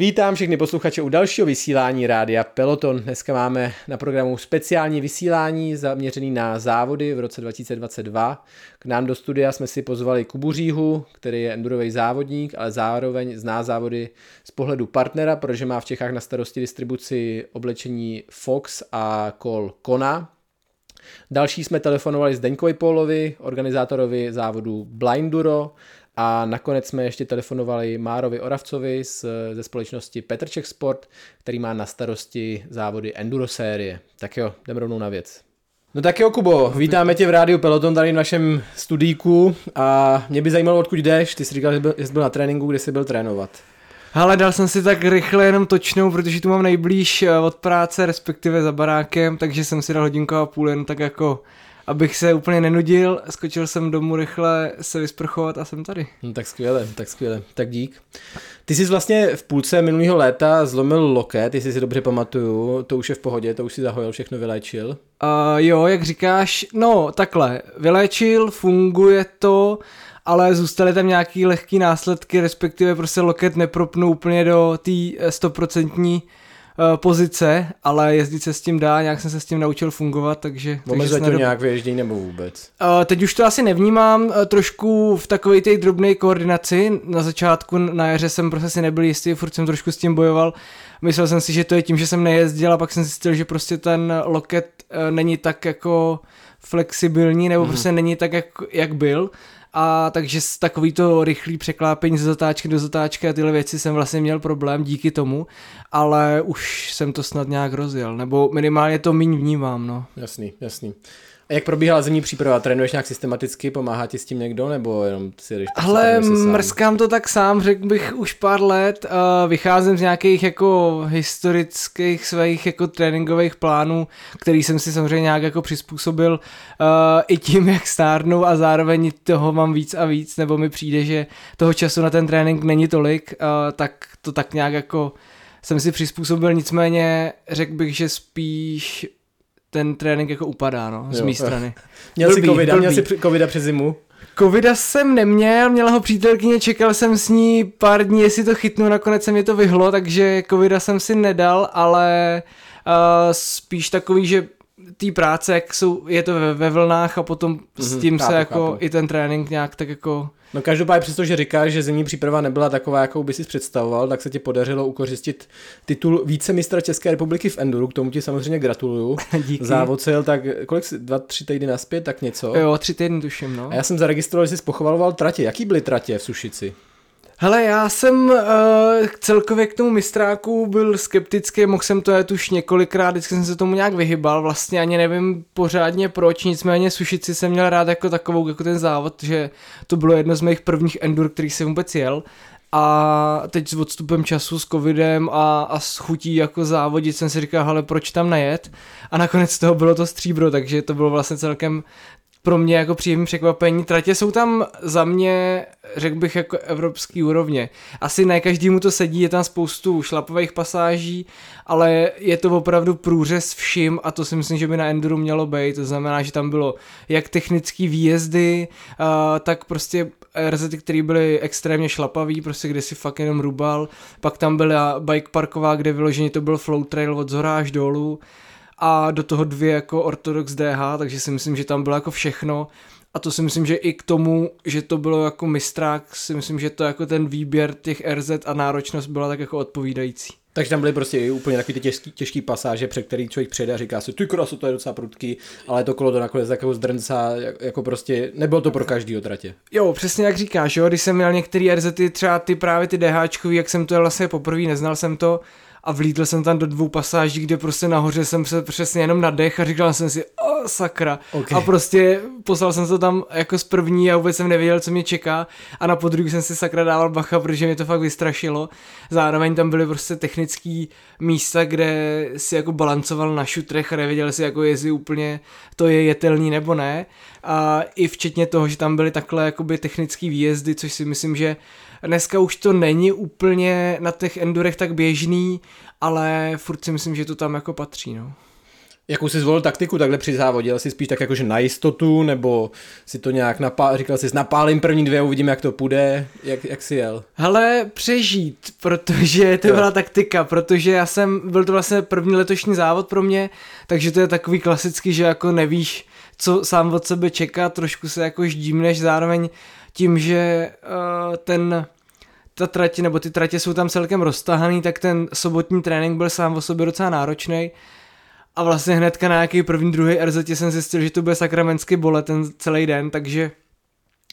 Vítám všechny posluchače u dalšího vysílání Rádia Peloton. Dneska máme na programu speciální vysílání zaměřený na závody v roce 2022. K nám do studia jsme si pozvali Kubu Říhu, který je endurový závodník, ale zároveň zná závody z pohledu partnera, protože má v Čechách na starosti distribuci oblečení Fox a kol Kona. Další jsme telefonovali s Deňkovi Polovi, organizátorovi závodu Blinduro, a nakonec jsme ještě telefonovali Márovi Oravcovi z, ze společnosti Petrček Sport, který má na starosti závody Enduro série. Tak jo, jdeme rovnou na věc. No tak jo, Kubo, vítáme tě v rádiu Peloton tady v našem studíku a mě by zajímalo, odkud jdeš. Ty jsi říkal, že jsi byl na tréninku, kde jsi byl trénovat. Ale dal jsem si tak rychle jenom točnou, protože tu mám nejblíž eh, od práce, respektive za barákem, takže jsem si dal hodinku a půl jen tak jako abych se úplně nenudil, skočil jsem domů rychle se vysprchovat a jsem tady. No, tak skvěle, tak skvěle, tak dík. Ty jsi vlastně v půlce minulého léta zlomil loket, jestli si dobře pamatuju, to už je v pohodě, to už si zahojil, všechno vyléčil. Uh, jo, jak říkáš, no takhle, vyléčil, funguje to, ale zůstaly tam nějaký lehký následky, respektive prostě loket nepropnul úplně do té eh, stoprocentní uh, pozice, ale jezdit se s tím dá, nějak jsem se s tím naučil fungovat, takže... Omezuje to nějak vyježdění nebo vůbec? Uh, teď už to asi nevnímám, uh, trošku v takové té drobné koordinaci, na začátku na jaře jsem prostě si nebyl jistý, furt jsem trošku s tím bojoval, myslel jsem si, že to je tím, že jsem nejezdil a pak jsem zjistil, že prostě ten loket uh, není tak jako flexibilní, nebo mm. prostě není tak, jak, jak byl a takže s takový to rychlý překlápení ze zatáčky do zatáčky a tyhle věci jsem vlastně měl problém díky tomu, ale už jsem to snad nějak rozjel, nebo minimálně to míň vnímám, no. Jasný, jasný. A jak probíhala zimní příprava? Trénuješ nějak systematicky? Pomáhá ti s tím někdo? Nebo jenom si jdeš Ale mrskám to tak sám, řekl bych už pár let. Uh, vycházím z nějakých jako historických svých jako tréninkových plánů, který jsem si samozřejmě nějak jako přizpůsobil uh, i tím, jak stárnu a zároveň toho mám víc a víc, nebo mi přijde, že toho času na ten trénink není tolik, uh, tak to tak nějak jako jsem si přizpůsobil, nicméně řekl bych, že spíš ten trénink jako upadá, no, z mé strany. Měl blbý, jsi covida, blbý. měl jsi covida přes zimu? Covida jsem neměl, měla ho přítelkyně, čekal jsem s ní pár dní, jestli to chytnu, nakonec se mi to vyhlo, takže covida jsem si nedal, ale uh, spíš takový, že té práce, jak jsou, je to ve, ve vlnách a potom mm-hmm, s mhm, tím chápu, se jako chápu. i ten trénink nějak tak jako No každopádně přesto, že říkáš, že zimní příprava nebyla taková, jakou by si představoval, tak se ti podařilo ukořistit titul vícemistra České republiky v Enduru, k tomu ti samozřejmě gratuluju. Díky. Závod se jel tak, kolik jsi, dva, tři týdny naspět, tak něco. Jo, tři týdny tuším, no. A já jsem zaregistroval, že jsi pochvaloval tratě. Jaký byly tratě v Sušici? Hele, já jsem uh, celkově k tomu mistráku byl skeptický, mohl jsem to jet už několikrát, vždycky jsem se tomu nějak vyhybal, vlastně ani nevím pořádně proč, nicméně Sušici jsem měl rád jako takovou, jako ten závod, že to bylo jedno z mých prvních endur, který jsem vůbec jel. A teď s odstupem času s covidem a, a s chutí jako závodit jsem si říkal, ale proč tam nejet? A nakonec toho bylo to stříbro, takže to bylo vlastně celkem, pro mě jako příjemné překvapení. Tratě jsou tam za mě, řekl bych, jako evropský úrovně. Asi ne každému to sedí, je tam spoustu šlapových pasáží, ale je to opravdu průřez vším a to si myslím, že by na Enduru mělo být. To znamená, že tam bylo jak technické výjezdy, tak prostě RZ, které byly extrémně šlapavý, prostě kde si fakt jenom rubal. Pak tam byla bike parková, kde vyloženě to byl flow trail od zhora až dolů a do toho dvě jako Orthodox DH, takže si myslím, že tam bylo jako všechno a to si myslím, že i k tomu, že to bylo jako mistrák, si myslím, že to jako ten výběr těch RZ a náročnost byla tak jako odpovídající. Takže tam byly prostě úplně takový ty těžký, těžký pasáže, před který člověk přijde a říká si, ty krasu, to je docela prudký, ale to kolo to nakonec takovou zdrncá, jako prostě, nebylo to pro každý tratě. Jo, přesně jak říkáš, jo, když jsem měl některé RZ, třeba ty právě ty DHčkový, jak jsem to vlastně poprvé, neznal jsem to, a vlítl jsem tam do dvou pasáží, kde prostě nahoře jsem se přesně jenom nadech a říkal jsem si, o sakra. Okay. A prostě poslal jsem to tam jako z první a vůbec jsem nevěděl, co mě čeká a na podruhý jsem si sakra dával bacha, protože mě to fakt vystrašilo. Zároveň tam byly prostě technické místa, kde si jako balancoval na šutrech a nevěděl si jako jestli úplně to je jetelný nebo ne. A i včetně toho, že tam byly takhle jakoby technické výjezdy, což si myslím, že Dneska už to není úplně na těch endurech tak běžný, ale furt si myslím, že to tam jako patří, no. Jakou jsi zvolil taktiku takhle při závodě? Jsi spíš tak jakože na jistotu, nebo si to nějak napál, říkal jsi, napálím první dvě, uvidím, jak to půjde, jak, jak jsi jel? Hele, přežít, protože to jo. byla taktika, protože já jsem, byl to vlastně první letošní závod pro mě, takže to je takový klasický, že jako nevíš, co sám od sebe čeká, trošku se jako ždímneš zároveň tím, že uh, ten ta trať, nebo ty tratě jsou tam celkem roztahaný, tak ten sobotní trénink byl sám o sobě docela náročný. A vlastně hnedka na nějaký první, druhý RZ jsem zjistil, že to bude sakramensky bolet ten celý den, takže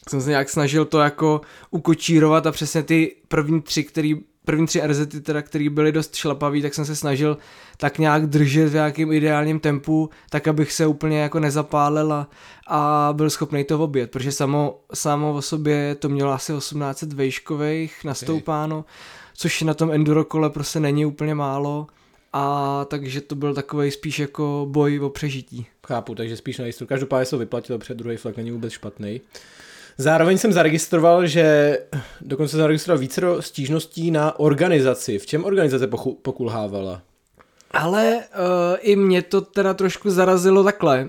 jsem se nějak snažil to jako ukočírovat a přesně ty první tři, který první tři RZ, teda, který byly dost šlapavý, tak jsem se snažil tak nějak držet v nějakým ideálním tempu, tak abych se úplně jako nezapálil a, a byl schopný to obět, protože samo, samo o sobě to mělo asi 1800 vejškových nastoupáno, což na tom enduro kole prostě není úplně málo a takže to byl takový spíš jako boj o přežití. Chápu, takže spíš na jistotu. Každopádně se vyplatilo před druhý flak, není vůbec špatný. Zároveň jsem zaregistroval, že dokonce zaregistroval více stížností na organizaci. V čem organizace pokulhávala? Ale uh, i mě to teda trošku zarazilo takhle. Uh,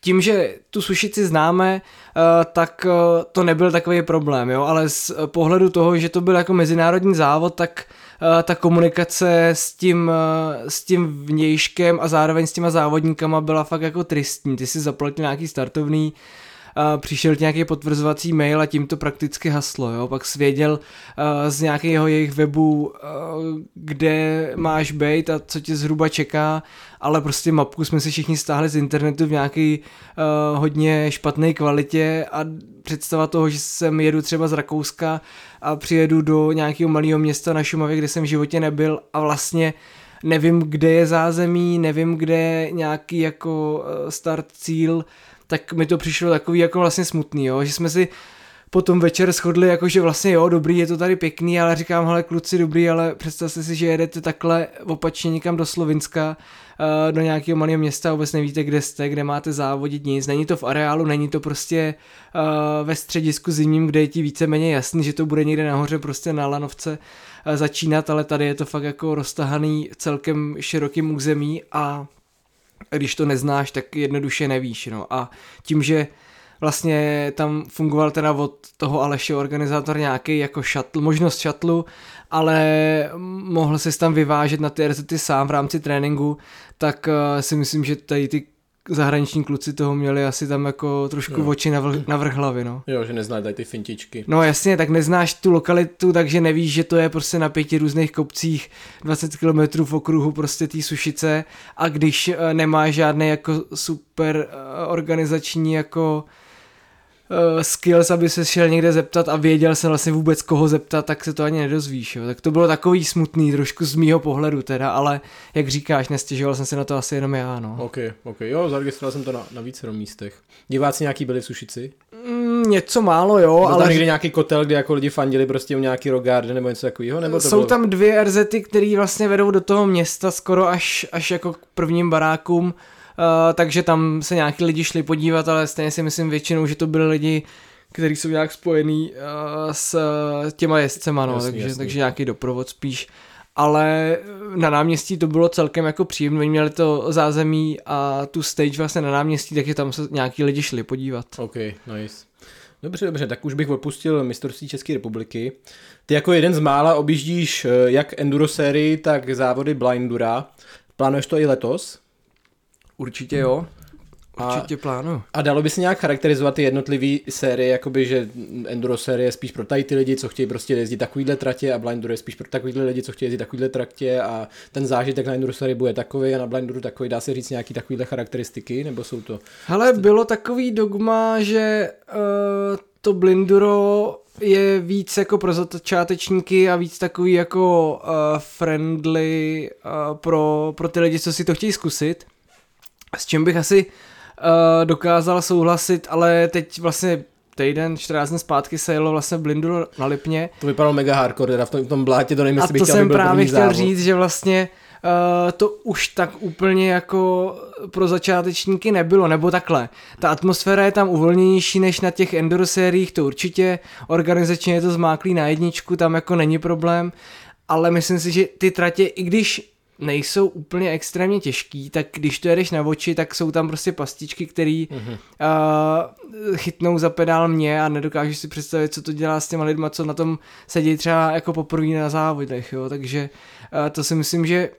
tím, že tu sušici známe, uh, tak to nebyl takový problém, jo, ale z pohledu toho, že to byl jako mezinárodní závod, tak ta komunikace s tím, s tím vnějškem a zároveň s těma závodníkama byla fakt jako tristní. Ty si zaplatil nějaký startovný, uh, přišel nějaký potvrzovací mail a tím to prakticky haslo, jo, pak svěděl z nějakého jejich webu, kde máš být a co tě zhruba čeká, ale prostě mapku jsme si všichni stáhli z internetu v nějaký uh, hodně špatné kvalitě a představa toho, že sem jedu třeba z Rakouska a přijedu do nějakého malého města na Šumavě, kde jsem v životě nebyl a vlastně nevím, kde je zázemí, nevím, kde je nějaký jako start cíl, tak mi to přišlo takový jako vlastně smutný, jo, že jsme si potom večer shodli, jako že vlastně jo, dobrý, je to tady pěkný, ale říkám, hele kluci, dobrý, ale představte si, že jedete takhle opačně někam do Slovinska, eh, do nějakého malého města, vůbec nevíte, kde jste, kde máte závodit nic, není to v areálu, není to prostě uh, ve středisku zimním, kde je ti víceméně jasný, že to bude někde nahoře prostě na lanovce uh, začínat, ale tady je to fakt jako roztahaný celkem širokým území a když to neznáš, tak jednoduše nevíš. No. A tím, že vlastně tam fungoval teda od toho Aleše organizátor nějaký jako shuttle, možnost šatlu, ale mohl se tam vyvážet na ty RZT sám v rámci tréninku, tak uh, si myslím, že tady ty zahraniční kluci toho měli asi tam jako trošku no. oči na, vl- na vrch hlavy, no. Jo, že neznáš tady ty fintičky. No jasně, tak neznáš tu lokalitu, takže nevíš, že to je prostě na pěti různých kopcích 20 km v okruhu prostě té sušice a když uh, nemáš žádný jako super uh, organizační jako uh, skills, aby se šel někde zeptat a věděl jsem vlastně vůbec koho zeptat, tak se to ani nedozvíš. Jo. Tak to bylo takový smutný, trošku z mýho pohledu teda, ale jak říkáš, nestěžoval jsem si na to asi jenom já. No. Ok, ok, jo, zaregistroval jsem to na, na více místech. Diváci nějaký byli v Sušici? Mm, něco málo, jo, Byl ale... někdy nějaký kotel, kde jako lidi fandili prostě u nějaký rogarde nebo něco takového? Nebo to Jsou bylo... tam dvě RZty, které vlastně vedou do toho města skoro až, až jako k prvním barákům takže tam se nějaký lidi šli podívat, ale stejně si myslím většinou, že to byli lidi, kteří jsou nějak spojený uh, s těma jezdcema, no, jasný, takže, jasný. takže nějaký doprovod spíš. Ale na náměstí to bylo celkem jako příjemné, oni měli to zázemí a tu stage vlastně na náměstí, takže tam se nějaký lidi šli podívat. Ok, nice. Dobře, dobře, tak už bych opustil mistrovství České republiky. Ty jako jeden z mála objíždíš jak enduro sérii, tak závody Blindura. Plánuješ to i letos? Určitě jo. Určitě plánu. A dalo by se nějak charakterizovat ty jednotlivé série, jakoby, že Enduro série je spíš pro tady ty lidi, co chtějí prostě jezdit takovýhle tratě a Blinduro je spíš pro takovýhle lidi, co chtějí jezdit takovýhle tratě a ten zážitek na Enduro série bude takový a na Blinduro takový. Dá se říct nějaký takovýhle charakteristiky, nebo jsou to... Hele, bylo takový dogma, že uh, to Blinduro je víc jako pro začátečníky a víc takový jako uh, friendly uh, pro, pro ty lidi, co si to chtějí zkusit s čím bych asi uh, dokázal souhlasit, ale teď vlastně týden, 14 dní zpátky se jelo vlastně blindu na Lipně. To vypadalo mega hardcore, teda v tom, v tom blátě, to nevím, jestli bych chtěl, jsem právě chtěl závod. říct, že vlastně uh, to už tak úplně jako pro začátečníky nebylo, nebo takhle. Ta atmosféra je tam uvolněnější než na těch enduro sériích, to určitě, organizačně je to zmáklý na jedničku, tam jako není problém, ale myslím si, že ty tratě, i když nejsou úplně extrémně těžký, tak když to jedeš na oči, tak jsou tam prostě pastičky, které mm-hmm. uh, chytnou za pedál mě a nedokážu si představit, co to dělá s těma lidma, co na tom sedí třeba jako poprvé na závodech, jo, takže uh, to si myslím, že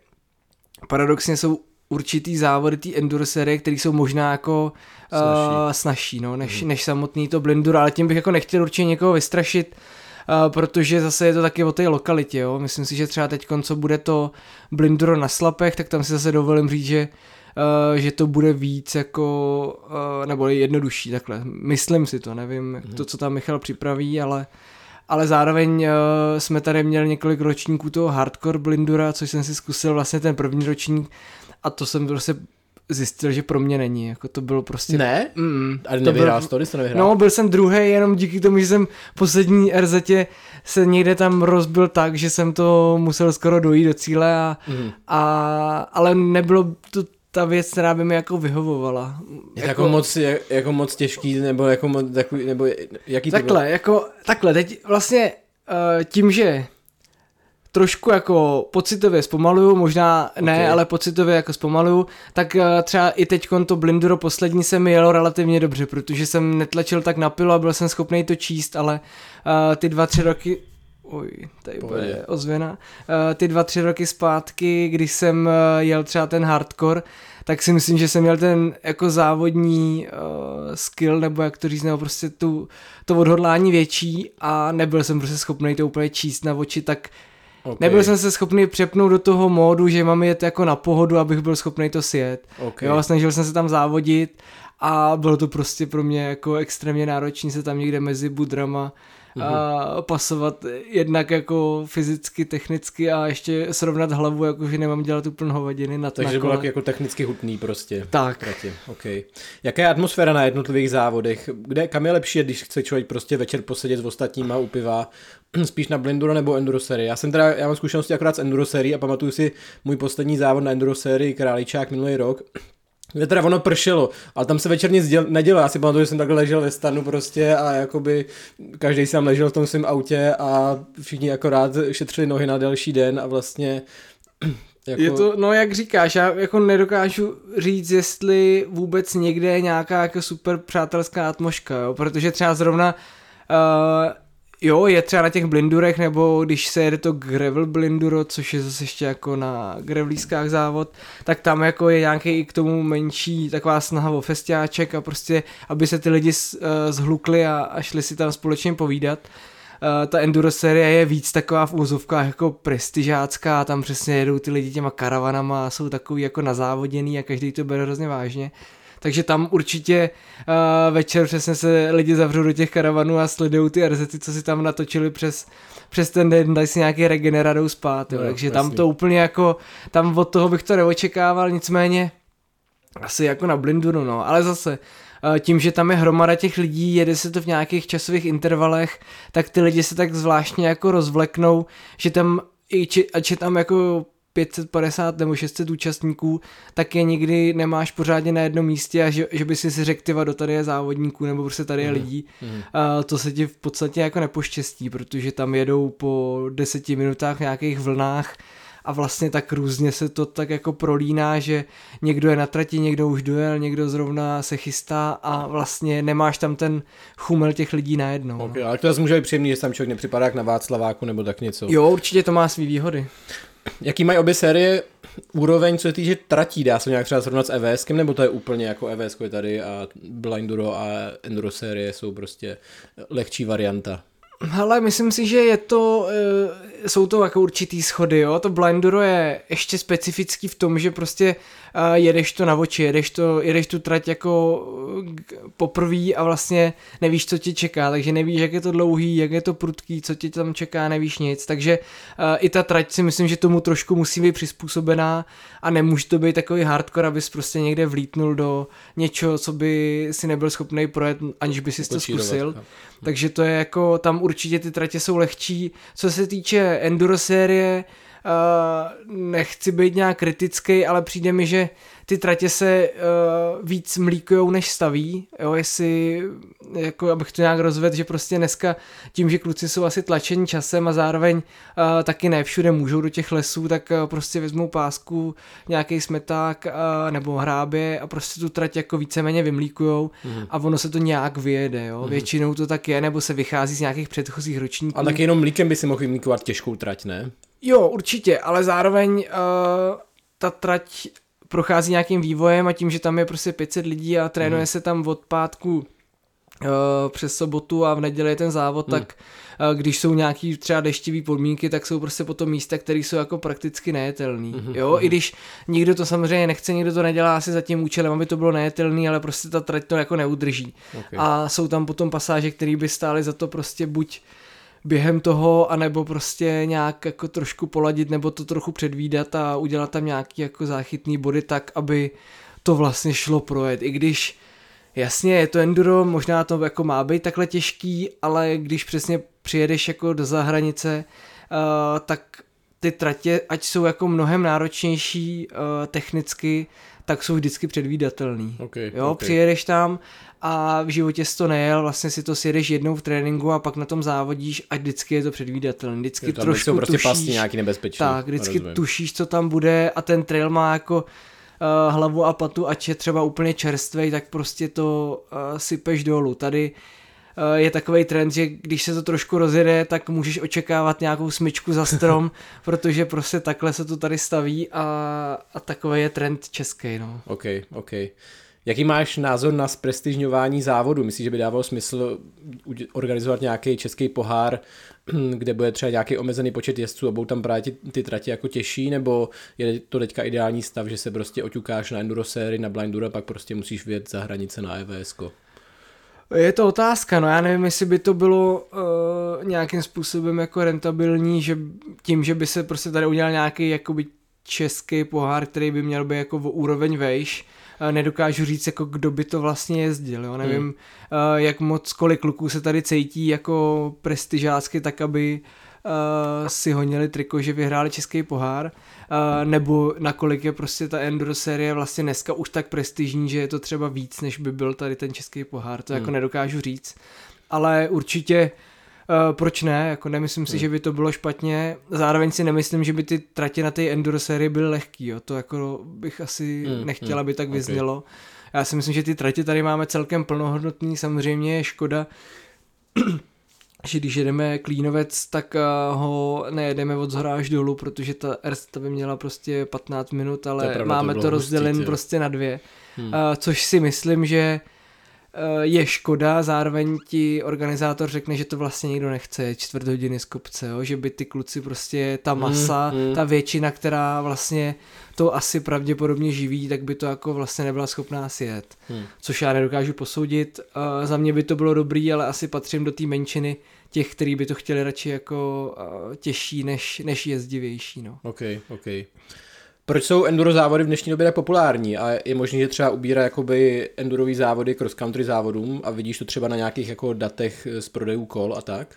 paradoxně jsou určitý závody té enduro série, které jsou možná jako uh, snažší no, než, mm. než samotný to blinduro, ale tím bych jako nechtěl určitě někoho vystrašit, protože zase je to taky o té lokalitě, jo. Myslím si, že třeba teď, co bude to blinduro na slapech, tak tam si zase dovolím říct, že Uh, že to bude víc jako, uh, nebo jednodušší takhle. Myslím si to, nevím, mm. to, co tam Michal připraví, ale ale zároveň uh, jsme tady měli několik ročníků toho hardcore blindura, což jsem si zkusil vlastně ten první ročník a to jsem prostě zjistil, že pro mě není, jako to bylo prostě... Ne? Mm, Ale nevyhrál byl... to, jsi nevyhrál? No, byl jsem druhý jenom díky tomu, že jsem poslední RZ se někde tam rozbil tak, že jsem to musel skoro dojít do cíle a, mm. a ale nebylo to ta věc, která by mi jako vyhovovala. Jako, jako moc, jako moc těžký, nebo jako moc, takový, nebo jaký Takhle, jako, takhle, teď vlastně uh, tím, že trošku jako pocitově zpomaluju, možná okay. ne, ale pocitově jako zpomaluju, tak uh, třeba i teď to Blinduro poslední se mi jelo relativně dobře, protože jsem netlačil tak na pilu a byl jsem schopný to číst, ale uh, ty dva, tři roky Oj, tady bude ozvěna. Uh, ty dva, tři roky zpátky, když jsem uh, jel třeba ten hardcore, tak si myslím, že jsem měl ten jako závodní uh, skill, nebo jak to říct, nebo prostě tu, to odhodlání větší a nebyl jsem prostě schopný to úplně číst na oči, tak Okay. Nebyl jsem se schopný přepnout do toho módu, že mám jet jako na pohodu, abych byl schopný to sjet. Okay. Jo, snažil jsem se tam závodit a bylo to prostě pro mě jako extrémně náročné se tam někde mezi budrama a pasovat jednak jako fyzicky, technicky a ještě srovnat hlavu, jako že nemám dělat úplně hovadiny na Takže bylo jako technicky hutný prostě. Tak. Proti. Okay. Jaká je atmosféra na jednotlivých závodech? Kde, kam je lepší, když chce člověk prostě večer posedět s ostatníma u piva, spíš na Blinduro nebo Enduro sérii. Já jsem teda, já mám zkušenosti akorát s Enduro sérii a pamatuju si můj poslední závod na Enduro sérii Králíčák minulý rok, kde teda ono pršelo, ale tam se večer nic děl, nedělo. Já si pamatuju, že jsem takhle ležel ve stanu prostě a jakoby každý tam ležel v tom svém autě a všichni akorát šetřili nohy na další den a vlastně jako... Je to, no jak říkáš, já jako nedokážu říct, jestli vůbec někde je nějaká jako super přátelská atmosféra, jo? protože třeba zrovna uh, Jo, je třeba na těch blindurech, nebo když se jede to gravel blinduro, což je zase ještě jako na gravelískách závod, tak tam jako je nějaký i k tomu menší taková snaha o festiáček a prostě, aby se ty lidi eh, zhlukli a, a šli si tam společně povídat. Uh, ta enduro série je víc taková v úzovkách jako prestižácká, tam přesně jedou ty lidi těma karavanama a jsou takový jako nazávoděný a každý to bere hrozně vážně takže tam určitě uh, večer přesně se lidi zavřou do těch karavanů a sledují ty RZ, co si tam natočili přes, přes ten den, dají si nějaký regeneradou spát, jo. No, takže jasný. tam to úplně jako, tam od toho bych to neočekával, nicméně asi jako na blinduru, no, ale zase tím, že tam je hromada těch lidí, jede se to v nějakých časových intervalech, tak ty lidi se tak zvláštně jako rozvleknou, že tam i či, ať je tam jako 550 nebo 600 účastníků, tak je nikdy nemáš pořádně na jednom místě a že, že by si si řekl, tyva, do tady je závodníků nebo prostě tady je mm. lidí. Mm. A to se ti v podstatě jako nepoštěstí, protože tam jedou po deseti minutách v nějakých vlnách a vlastně tak různě se to tak jako prolíná, že někdo je na trati, někdo už dojel, někdo zrovna se chystá a vlastně nemáš tam ten chumel těch lidí najednou. Okay, ale to zase může být příjemný, že tam člověk nepřipadá jak na Václaváku nebo tak něco. Jo, určitě to má své výhody. Jaký mají obě série úroveň, co se týče tratí? Dá se nějak třeba srovnat s EVSkem, nebo to je úplně jako EVS je tady a Blinduro a Enduro série jsou prostě lehčí varianta? Ale myslím si, že je to, e, jsou to jako určitý schody, jo. To Blinduro je ještě specifický v tom, že prostě jedeš to na oči, jedeš, to, jedeš tu trať jako poprvé a vlastně nevíš, co tě čeká, takže nevíš, jak je to dlouhý, jak je to prudký, co tě tam čeká, nevíš nic, takže i ta trať si myslím, že tomu trošku musí být přizpůsobená a nemůže to být takový hardcore, abys prostě někde vlítnul do něčeho, co by si nebyl schopný projet, aniž by si to zkusil. No. Takže to je jako, tam určitě ty tratě jsou lehčí. Co se týče enduro série, uh, nechci být nějak kritický, ale přijde mi, že ty tratě se uh, víc mlíkujou než staví, jo, jestli, jako abych to nějak rozvedl, že prostě dneska tím, že kluci jsou asi tlačení časem a zároveň uh, taky ne všude můžou do těch lesů, tak uh, prostě vezmou pásku, nějaký smeták uh, nebo hrábě a prostě tu trať jako víceméně vymlíkujou mm. a ono se to nějak vyjede, jo, mm. většinou to tak je, nebo se vychází z nějakých předchozích ročníků. A tak jenom mlíkem by si mohl vymlíkovat těžkou trať, ne? Jo, určitě, ale zároveň uh, ta trať prochází nějakým vývojem a tím, že tam je prostě 500 lidí a trénuje mm. se tam od pátku uh, přes sobotu a v neděli je ten závod, mm. tak uh, když jsou nějaký třeba deštivý podmínky, tak jsou prostě potom místa, které jsou jako prakticky nejetelný. Mm-hmm. Jo, i když nikdo to samozřejmě nechce, nikdo to nedělá asi za tím účelem, aby to bylo nejetelný, ale prostě ta trať to jako neudrží. Okay. A jsou tam potom pasáže, které by stály za to prostě buď uh, během toho, anebo prostě nějak jako trošku poladit, nebo to trochu předvídat a udělat tam nějaký jako záchytný body tak, aby to vlastně šlo projet. I když jasně je to enduro, možná to jako má být takhle těžký, ale když přesně přijedeš jako do zahranice, uh, tak ty tratě, ať jsou jako mnohem náročnější uh, technicky, tak jsou vždycky předvídatelný. Okay, jo, okay. přijedeš tam a v životě jsi to nejel, vlastně si to sjedeš jednou v tréninku a pak na tom závodíš a vždycky je to předvídatelný. Vždycky tam trošku jsou prostě tušíš, pasti nějaký nebezpečný. Tak, vždycky rozumím. tušíš, co tam bude a ten trail má jako uh, hlavu a patu, ať je třeba úplně čerstvej, tak prostě to uh, sypeš dolů. Tady uh, je takový trend, že když se to trošku rozjede, tak můžeš očekávat nějakou smyčku za strom, protože prostě takhle se to tady staví a, a takový je trend český. No. OK, OK. Jaký máš názor na zprestižňování závodu? Myslíš, že by dávalo smysl organizovat nějaký český pohár, kde bude třeba nějaký omezený počet jezdců a budou tam právě ty, ty trati jako těžší, nebo je to teďka ideální stav, že se prostě oťukáš na enduro sérii, na blinduro a pak prostě musíš vyjet za hranice na EVS? -ko? Je to otázka, no já nevím, jestli by to bylo uh, nějakým způsobem jako rentabilní, že tím, že by se prostě tady udělal nějaký jakoby český pohár, který by měl být jako v úroveň vejš, Eh, nedokážu říct, jako kdo by to vlastně jezdil, jo? nevím, hmm. jak moc, kolik kluků se tady cítí jako prestižácky, tak aby uh, si honili triko, že vyhráli český pohár, uh, nebo nakolik je prostě ta enduro série vlastně dneska už tak prestižní, že je to třeba víc, než by byl tady ten český pohár, to jako hmm. jako nedokážu říct, ale určitě uh, proč ne? Jako nemyslím si, hmm. že by to bylo špatně. Zároveň si nemyslím, že by ty tratě na té enduro sérii byly lehký. Jo. To jako bych asi hmm. nechtěla, hmm. aby tak okay. vyznělo. Já si myslím, že ty tratě tady máme celkem plnohodnotný. Samozřejmě je škoda, že když jedeme Klínovec, tak uh, ho nejedeme od zhora až dolů, protože ta Ersta by měla prostě 15 minut, ale to máme to, to rozdělen prostě na dvě. Hmm. Uh, což si myslím, že Eh, je škoda, zároveň ti organizátor řekne, že to vlastně nikdo nechce, čtvrt hodiny z kopce, jo? že by ty kluci prostě, ta masa, mm, mm. ta většina, která vlastně to asi pravděpodobně živí, tak by to jako vlastně nebyla schopná sjet. Mm. Což já nedokážu posoudit. Uh, za mě by to bylo dobrý, ale asi patřím do té menšiny těch, kteří by to chtěli radši jako těžší než, než jezdivější. No. Ok, ok. Proč jsou enduro závody v dnešní době tak populární a je možné, že třeba ubírá jakoby endurový závody cross country závodům a vidíš to třeba na nějakých jako datech z prodejů kol a tak?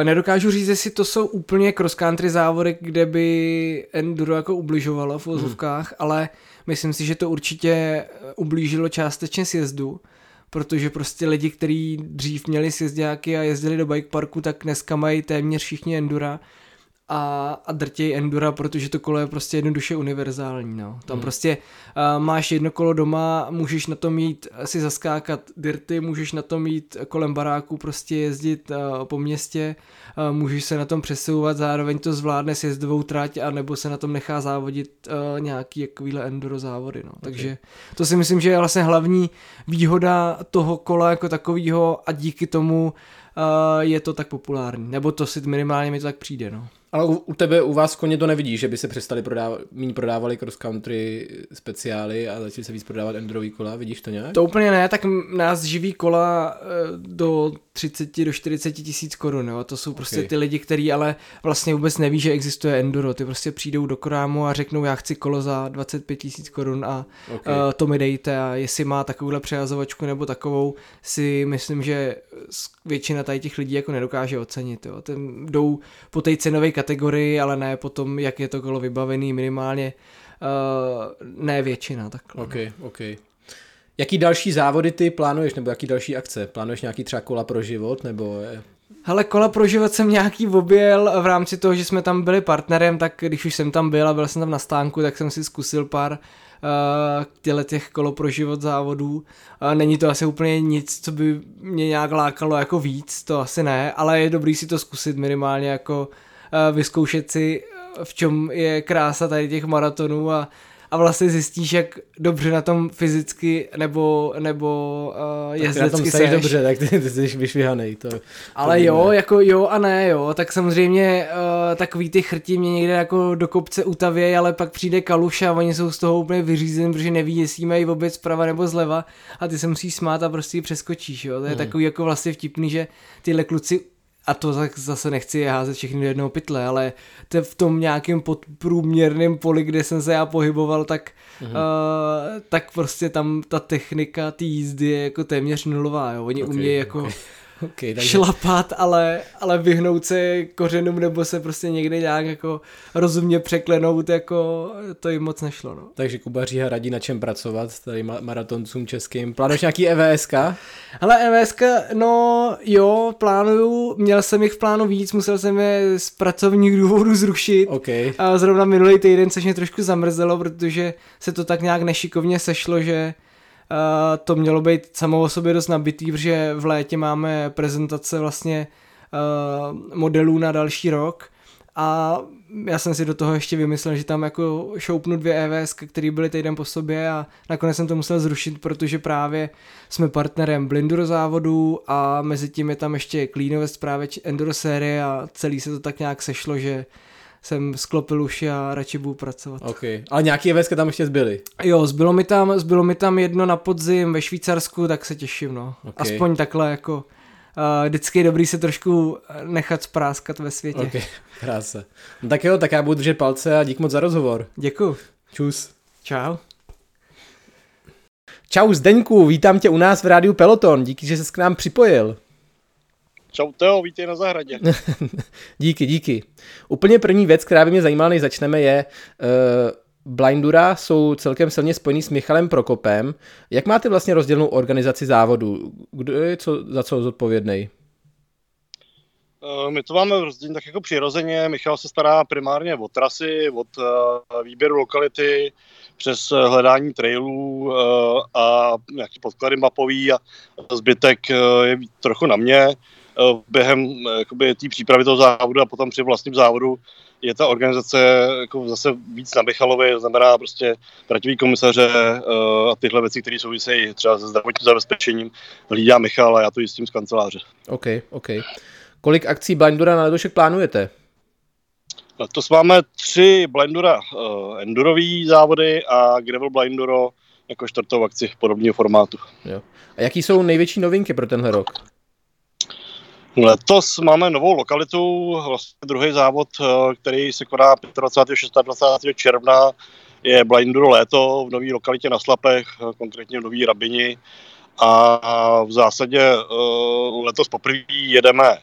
Eh, nedokážu říct, jestli to jsou úplně cross country závody, kde by enduro jako ubližovalo v vozovkách, hmm. ale myslím si, že to určitě ublížilo částečně sjezdu, protože prostě lidi, kteří dřív měli sjezdáky a jezdili do bike parku, tak dneska mají téměř všichni endura a, a drtěj endura, protože to kolo je prostě jednoduše univerzální. No. Tam hmm. prostě uh, máš jedno kolo doma, můžeš na tom jít si zaskákat dirty, můžeš na tom jít kolem baráku, prostě jezdit uh, po městě, uh, můžeš se na tom přesouvat, zároveň to zvládne sjezdovou trať, a nebo se na tom nechá závodit uh, nějaký jakýhle enduro závody. No. Okay. Takže to si myslím, že je vlastně hlavní výhoda toho kola jako takového a díky tomu uh, je to tak populární. Nebo to si minimálně mi to tak přijde. No. Ale u, u tebe, u vás koně to nevidí, že by se přestali prodávat, méně prodávali cross country speciály a začali se víc prodávat endurový kola, vidíš to nějak? To úplně ne, tak nás živí kola eh, do 30 do 40 tisíc korun, jo. to jsou prostě okay. ty lidi, kteří ale vlastně vůbec neví, že existuje enduro, ty prostě přijdou do krámu a řeknou, já chci kolo za 25 tisíc korun a okay. uh, to mi dejte a jestli má takovouhle přejazovačku nebo takovou, si myslím, že většina tady těch lidí jako nedokáže ocenit, jo. Ten jdou po té cenové kategorii, ale ne potom, jak je to kolo vybavený minimálně, uh, ne většina. Takhle. OK, OK. Jaký další závody ty plánuješ, nebo jaký další akce? Plánuješ nějaký třeba kola pro život, nebo... Hele, kola pro život jsem nějaký objel v rámci toho, že jsme tam byli partnerem, tak když už jsem tam byl a byl jsem tam na stánku, tak jsem si zkusil pár uh, těle těch kolo pro život závodů. Uh, není to asi úplně nic, co by mě nějak lákalo jako víc, to asi ne, ale je dobrý si to zkusit minimálně jako uh, vyzkoušet si, v čem je krása tady těch maratonů a a vlastně zjistíš, jak dobře na tom fyzicky nebo, nebo uh, jezdecky tom dobře, tak ty, ty jsi vyšvihanej. To, Ale to jo, ne. jako jo a ne, jo, tak samozřejmě uh, takový ty chrti mě někde jako do kopce utavějí, ale pak přijde kaluša a oni jsou z toho úplně vyřízeni, protože neví, jestli mají oběc zprava nebo zleva a ty se musíš smát a prostě přeskočíš, jo. To je hmm. takový jako vlastně vtipný, že tyhle kluci a to zase nechci házet všechny do jednoho pytle, ale to v tom nějakém podprůměrném poli, kde jsem se já pohyboval, tak, mm-hmm. uh, tak prostě tam ta technika té jízdy je jako téměř nulová, jo. Oni okay, umějí jako okay okay, takže... šlapat, ale, ale vyhnout se kořenům nebo se prostě někde nějak jako rozumně překlenout, jako to jim moc nešlo. No. Takže Kuba Říha radí na čem pracovat, tady maratoncům českým. Plánuješ nějaký EVSK? Ale EVSK, no jo, plánuju, měl jsem jich v plánu víc, musel jsem je z pracovních důvodů zrušit. Okay. A zrovna minulý týden, což mě trošku zamrzelo, protože se to tak nějak nešikovně sešlo, že to mělo být samo o sobě dost nabitý, protože v létě máme prezentace vlastně uh, modelů na další rok. A já jsem si do toho ještě vymyslel, že tam jako šoupnu dvě EVS, které byly týden po sobě a nakonec jsem to musel zrušit, protože právě jsme partnerem Blinduro závodu a mezi tím je tam ještě Cleanovest právě Enduro série a celý se to tak nějak sešlo, že jsem sklopil uši a radši budu pracovat. Ok, ale nějaký EVSky tam ještě zbyly? Jo, zbylo mi tam, zbylo mi tam jedno na podzim ve Švýcarsku, tak se těším, no. Okay. Aspoň takhle jako uh, vždycky je dobrý se trošku nechat spráskat ve světě. Ok, krása. No tak jo, tak já budu držet palce a dík moc za rozhovor. Děkuji. Čus. Čau. Čau Zdeňku, vítám tě u nás v rádiu Peloton, díky, že jsi k nám připojil. Čau Teo, vítej na zahradě. díky, díky. Úplně první věc, která by mě zajímala, než začneme, je uh, Blindura jsou celkem silně spojený s Michalem Prokopem. Jak máte vlastně rozdělenou organizaci závodu? Kdo je co, za co zodpovědný? Eh, my to máme rozdělené tak jako přirozeně. Michal se stará primárně o trasy, od uh, výběru lokality, přes hledání trailů a nějaký podklady mapový a zbytek je trochu na mě. Eh, během eh, té přípravy toho závodu a potom při vlastním závodu je ta organizace jako zase víc na Michalovi, to znamená prostě traťový komisaře uh, a tyhle věci, které souvisejí třeba se zdravotním zabezpečením, hlídá Michal a já to jistím z kanceláře. OK, OK. Kolik akcí Blindura na letošek plánujete? Letos máme tři Blindura uh, endurový závody a Gravel Blinduro jako čtvrtou akci v podobného formátu. Jo. A jaký jsou největší novinky pro tenhle rok? Letos máme novou lokalitu, vlastně druhý závod, eh, který se koná 25. 26. června, je Blinduro léto v nové lokalitě na Slapech, eh, konkrétně v Nový Rabini. A v zásadě eh, letos poprvé jedeme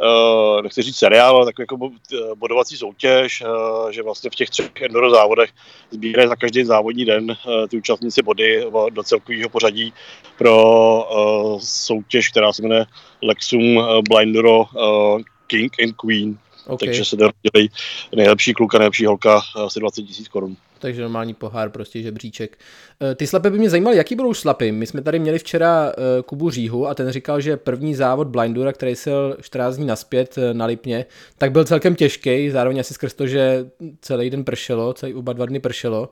uh, nechci říct seriál, ale takový jako bodovací soutěž, uh, že vlastně v těch třech enduro závodech sbírají za každý závodní den uh, ty účastníci body do celkového pořadí pro uh, soutěž, která se jmenuje Lexum Blindero uh, King and Queen. Okay. Takže se dělají nejlepší kluk a nejlepší holka asi 20 tisíc korun takže normální pohár, prostě žebříček. Eh, ty slapy by mě zajímaly, jaký budou slapy. My jsme tady měli včera eh, Kubu Říhu a ten říkal, že první závod Blindura, který se 14 dní naspět eh, na Lipně, tak byl celkem těžký, zároveň asi skrz to, že celý den pršelo, celý oba dva dny pršelo.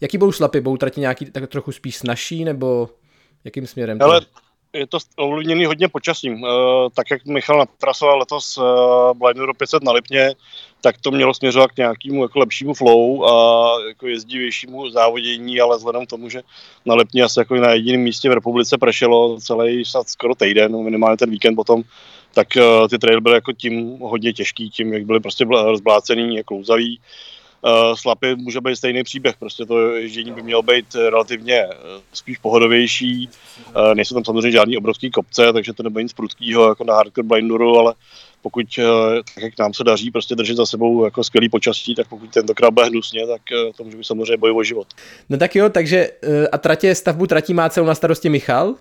Jaký budou slapy? Budou trati nějaký tak trochu spíš snažší, nebo jakým směrem? Ale je to ovlivněný hodně počasím. Uh, tak jak Michal natrasoval letos uh, Blinduro 500 na Lipně, tak to mělo směřovat k nějakému jako lepšímu flow a jako jezdivějšímu závodění, ale vzhledem k tomu, že na Lipně asi jako na jediném místě v republice prešelo celý snad skoro týden, minimálně ten víkend potom, tak uh, ty trail byly jako tím hodně těžký, tím, jak byly prostě rozblácený, jako klouzavý. uh, slapy může být stejný příběh. Prostě to ježdění by mělo být relativně uh, spíš pohodovější. Uh, nejsou tam samozřejmě žádný obrovský kopce, takže to nebude nic prudkého jako na hardcore blinduru, ale pokud, tak jak nám se daří prostě držet za sebou jako skvělý počasí, tak pokud tentokrát bude hnusně, tak to může být samozřejmě boj o život. No tak jo, takže a tratě, stavbu tratí má celou na starosti Michal?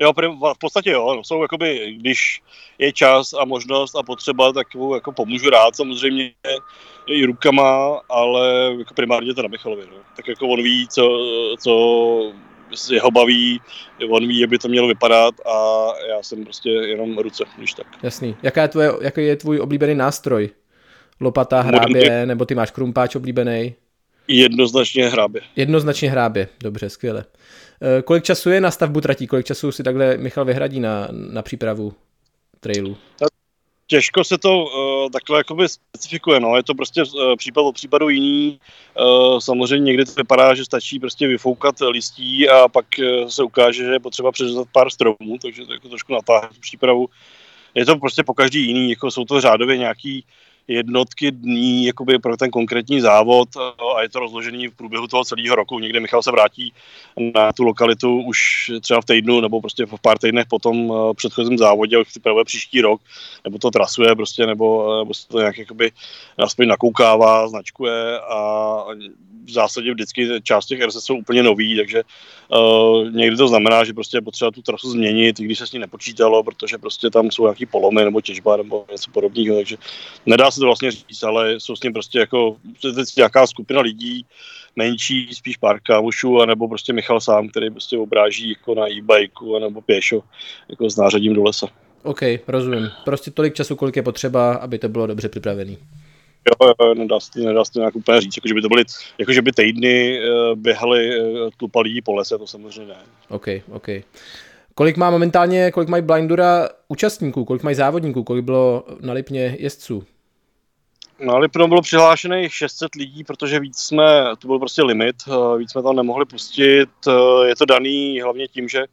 Jo, v podstatě jo, no, jsou jakoby, když je čas a možnost a potřeba, tak jako pomůžu rád samozřejmě i rukama, ale jako primárně to na Michalovi, no. Tak jako on ví, co, co jeho baví, on ví, jak by to mělo vypadat a já jsem prostě jenom ruce, když tak. Jasný. Jaká je tvoje, jaký je tvůj oblíbený nástroj? Lopata, hrábě, nebo ty máš krumpáč oblíbený? Jednoznačně hrábě. Jednoznačně hrábě, dobře, skvěle. Eh, kolik času je na stavbu tratí? Kolik času si takhle Michal vyhradí na, na přípravu trailu? Těžko se to uh, takhle jakoby specifikuje, no. je to prostě uh, případ od případu jiný. Uh, samozřejmě někdy to vypadá, že stačí prostě vyfoukat listí a pak uh, se ukáže, že je potřeba přeřezat pár stromů, takže to jako trošku natáhne přípravu. Je to prostě po každý jiný, jako jsou to řádově nějaký jednotky dní jakoby pro ten konkrétní závod a je to rozložený v průběhu toho celého roku. Někde Michal se vrátí na tu lokalitu už třeba v týdnu nebo prostě v pár týdnech po tom eh, předchozím závodě a už připravuje příští rok, nebo to trasuje prostě, nebo, nebo se to nějak jakoby aspoň nakoukává, značkuje a v zásadě vždycky část těch RS jsou úplně nový, takže uh, někdy to znamená, že prostě je potřeba tu trasu změnit, i když se s ní nepočítalo, protože prostě tam jsou nějaký polomy nebo těžba nebo něco podobného, takže nedá se to vlastně říct, ale jsou s ním prostě jako nějaká skupina lidí, menší, spíš pár kámošů, anebo prostě Michal sám, který prostě obráží jako na e-bikeu nebo pěšo, jako s nářadím do lesa. OK, rozumím. Prostě tolik času, kolik je potřeba, aby to bylo dobře připravený. Jo, jo, nedá se, nedá se to nějak úplně říct, jako že by to byly, jako že by týdny uh, běhali, uh, tlupali po lese, to samozřejmě ne. OK, OK. Kolik má momentálně, kolik mají Blindura účastníků, kolik mají závodníků, kolik bylo na Lipně jezdců? Na Lipno bylo přihlášených 600 lidí, protože víc jsme, to byl prostě limit, uh, víc jsme tam nemohli pustit. Je to daný hlavně tím, že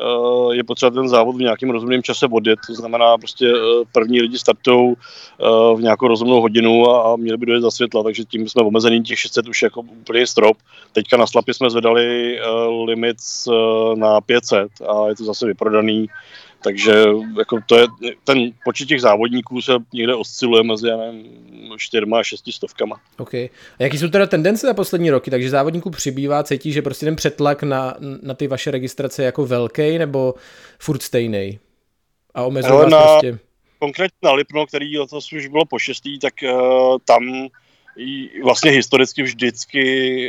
Eh, je potřeba ten závod v nějakém rozumném čase odjet, to znamená prostě eh, první lidi startou eh, v nějakou rozumnou hodinu a měli by dojet za světla, takže tím jsme omezený těch 600 už jako úplně strop. Teďka na slapy jsme zvedali limit na 500 a je to zase vyprodaný takže jako to je, ten počet těch závodníků se někde osciluje mezi, já nevím, čtyřma a šesti stovkama. OK. A jaký jsou teda tendence za poslední roky? Takže závodníků přibývá, cítí, že prostě ten přetlak na, na ty vaše registrace je jako velký nebo furt stejný? A omezuje na, prostě... Konkrétně na Lipno, který letos už bylo po šestý, tak uh, tam vlastně historicky vždycky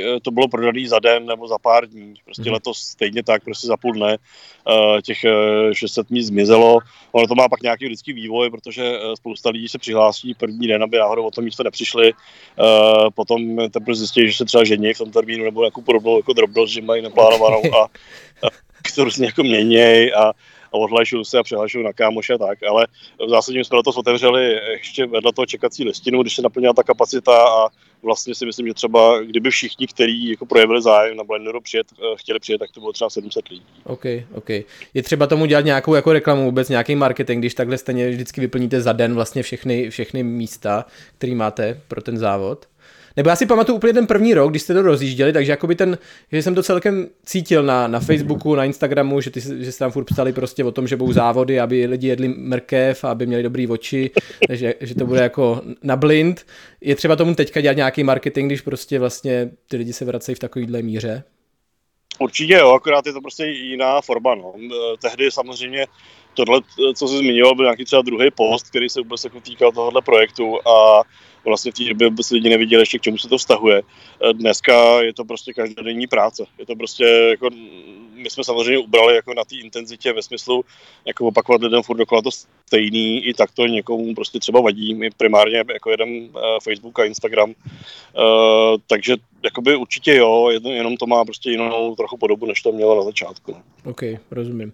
eh, to bylo prodaný za den nebo za pár dní. Prostě hmm. letos stejně tak, prostě za půl dne eh, těch 600 eh, míst zmizelo. Ono to má pak nějaký vždycky vývoj, protože spousta lidí se přihlásí první den, aby náhodou o tom místo nepřišli. Potom teprve zjistí, že se třeba žení v tom termínu nebo nějakou podobnou jako drobnost, že mají neplánovanou a, a to různě jako měněj a a odhlašuju se a přihlašuju na kámoše tak, ale v zásadě jsme letos otevřeli ještě vedle toho čekací listinu, když se naplnila ta kapacita a vlastně si myslím, že třeba kdyby všichni, kteří jako projevili zájem na Blenderu přijet, eh, chtěli přijet, tak to bylo třeba 700 lidí. OK, OK. Je třeba tomu dělat nějakou jako reklamu, vůbec nějaký marketing, když takhle stejně vždycky vyplníte za den vlastně všechny, všechny místa, které máte pro ten závod? Nebo já si pamatuju úplně ten první rok, když jste to rozjížděli, takže jakoby ten, že jsem to celkem cítil na, na Facebooku, na Instagramu, že, ty, že jste tam furt psali prostě o tom, že budou závody, aby lidi jedli mrkev, aby měli dobrý oči, že, že to bude jako na blind. Je třeba tomu teďka dělat nějaký marketing, když prostě vlastně ty lidi se vracejí v takovýhle míře? Určitě jo, akorát je to prostě jiná forma. No. Tehdy samozřejmě tohle, co jsi zmiňoval, byl nějaký třeba druhý post, který se vůbec jako týkal tohohle projektu a vlastně v té době vůbec lidi neviděli ještě, k čemu se to vztahuje. Eh, dneska je to prostě každodenní práce. Je to prostě jako, my jsme samozřejmě ubrali jako na té intenzitě ve smyslu jako opakovat lidem furt dokola to stejný, i tak to někomu prostě třeba vadí. My primárně jako jeden eh, Facebook a Instagram, uh, takže jakoby určitě jo, jenom to má prostě jinou trochu podobu, než to mělo na začátku. No. OK, rozumím.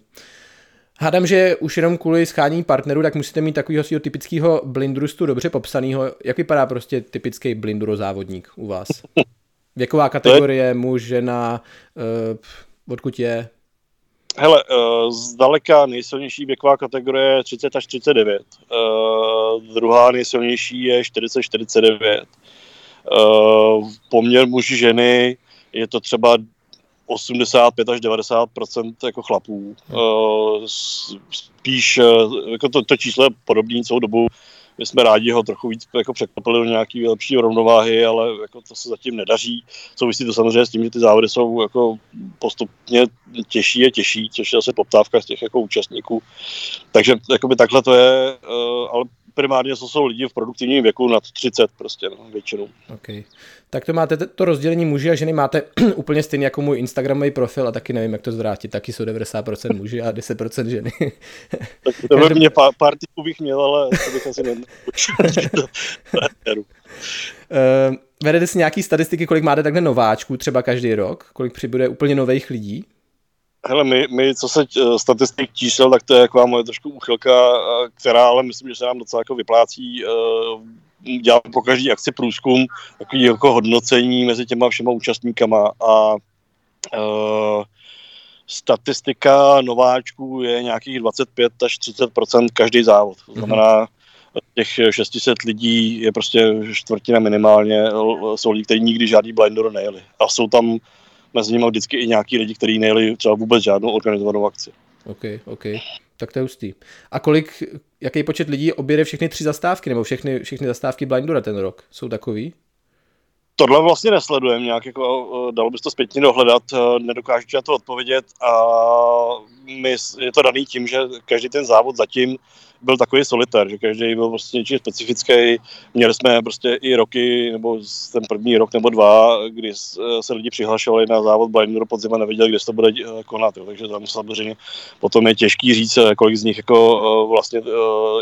Hádám, že už jenom kvůli schání partnerů, tak musíte mít takového svého typického blindrustu dobře popsaného. Jak vypadá prostě typický blinduro závodník u vás? Věková kategorie, muž, žena, uh, odkud je? Hele, uh, zdaleka nejsilnější věková kategorie je 30 až 39. Uh, druhá nejsilnější je 40-49. poměr muži ženy je to třeba 85 až 90% jako chlapů. Uh, spíš jako to, to číslo je podobný celou dobu. My jsme rádi ho trochu víc jako překvapili do nějaké lepší rovnováhy, ale jako to se zatím nedaří. Souvisí to samozřejmě s tím, že ty závody jsou jako postupně těžší a těžší, což je zase poptávka z těch jako účastníků. Takže jakoby takhle to je, uh, ale primárně to jsou lidi v produktivním věku nad 30 prostě, no, většinou. Okay. Tak to máte, to rozdělení muži a ženy máte úplně stejně jako můj Instagramový profil a taky nevím, jak to zvrátit. Taky jsou 90% muži a 10% ženy. tak to Každý... mě pár, pár typů bych měl, ale to bych asi neměl. uh, vedete si nějaký statistiky, kolik máte takhle nováčků třeba každý rok? Kolik přibude úplně nových lidí? Hele, my, my, co se uh, statistik čísel, tak to je jako moje trošku úchylka, uh, která ale myslím, že se nám docela jako vyplácí. Uh, dělám po každý akci průzkum, takový jako hodnocení mezi těma všema účastníkama a uh, statistika nováčků je nějakých 25 až 30% každý závod. To znamená, těch 600 lidí je prostě čtvrtina minimálně, jsou lidi, kteří nikdy žádný blindor nejeli. A jsou tam mezi nimi vždycky i nějaký lidi, kteří nejeli třeba vůbec žádnou organizovanou akci. OK, OK. Tak to je hustý. A kolik, jaký počet lidí objede všechny tři zastávky, nebo všechny, všechny zastávky Blindura ten rok? Jsou takový? Tohle vlastně nesledujeme nějak, jako, eh, dalo by to zpětně dohledat, eh, nedokážu na to odpovědět a my, je to daný tím, že každý ten závod zatím byl takový solitér, že každý byl prostě něčím specifický. Měli jsme prostě i roky, nebo ten první rok nebo dva, kdy se lidi přihlašovali na závod Blindor podzim a nevěděli, kde se to bude eh, konat. Jo. Takže tam samozřejmě potom je těžký říct, kolik z nich jako vlastně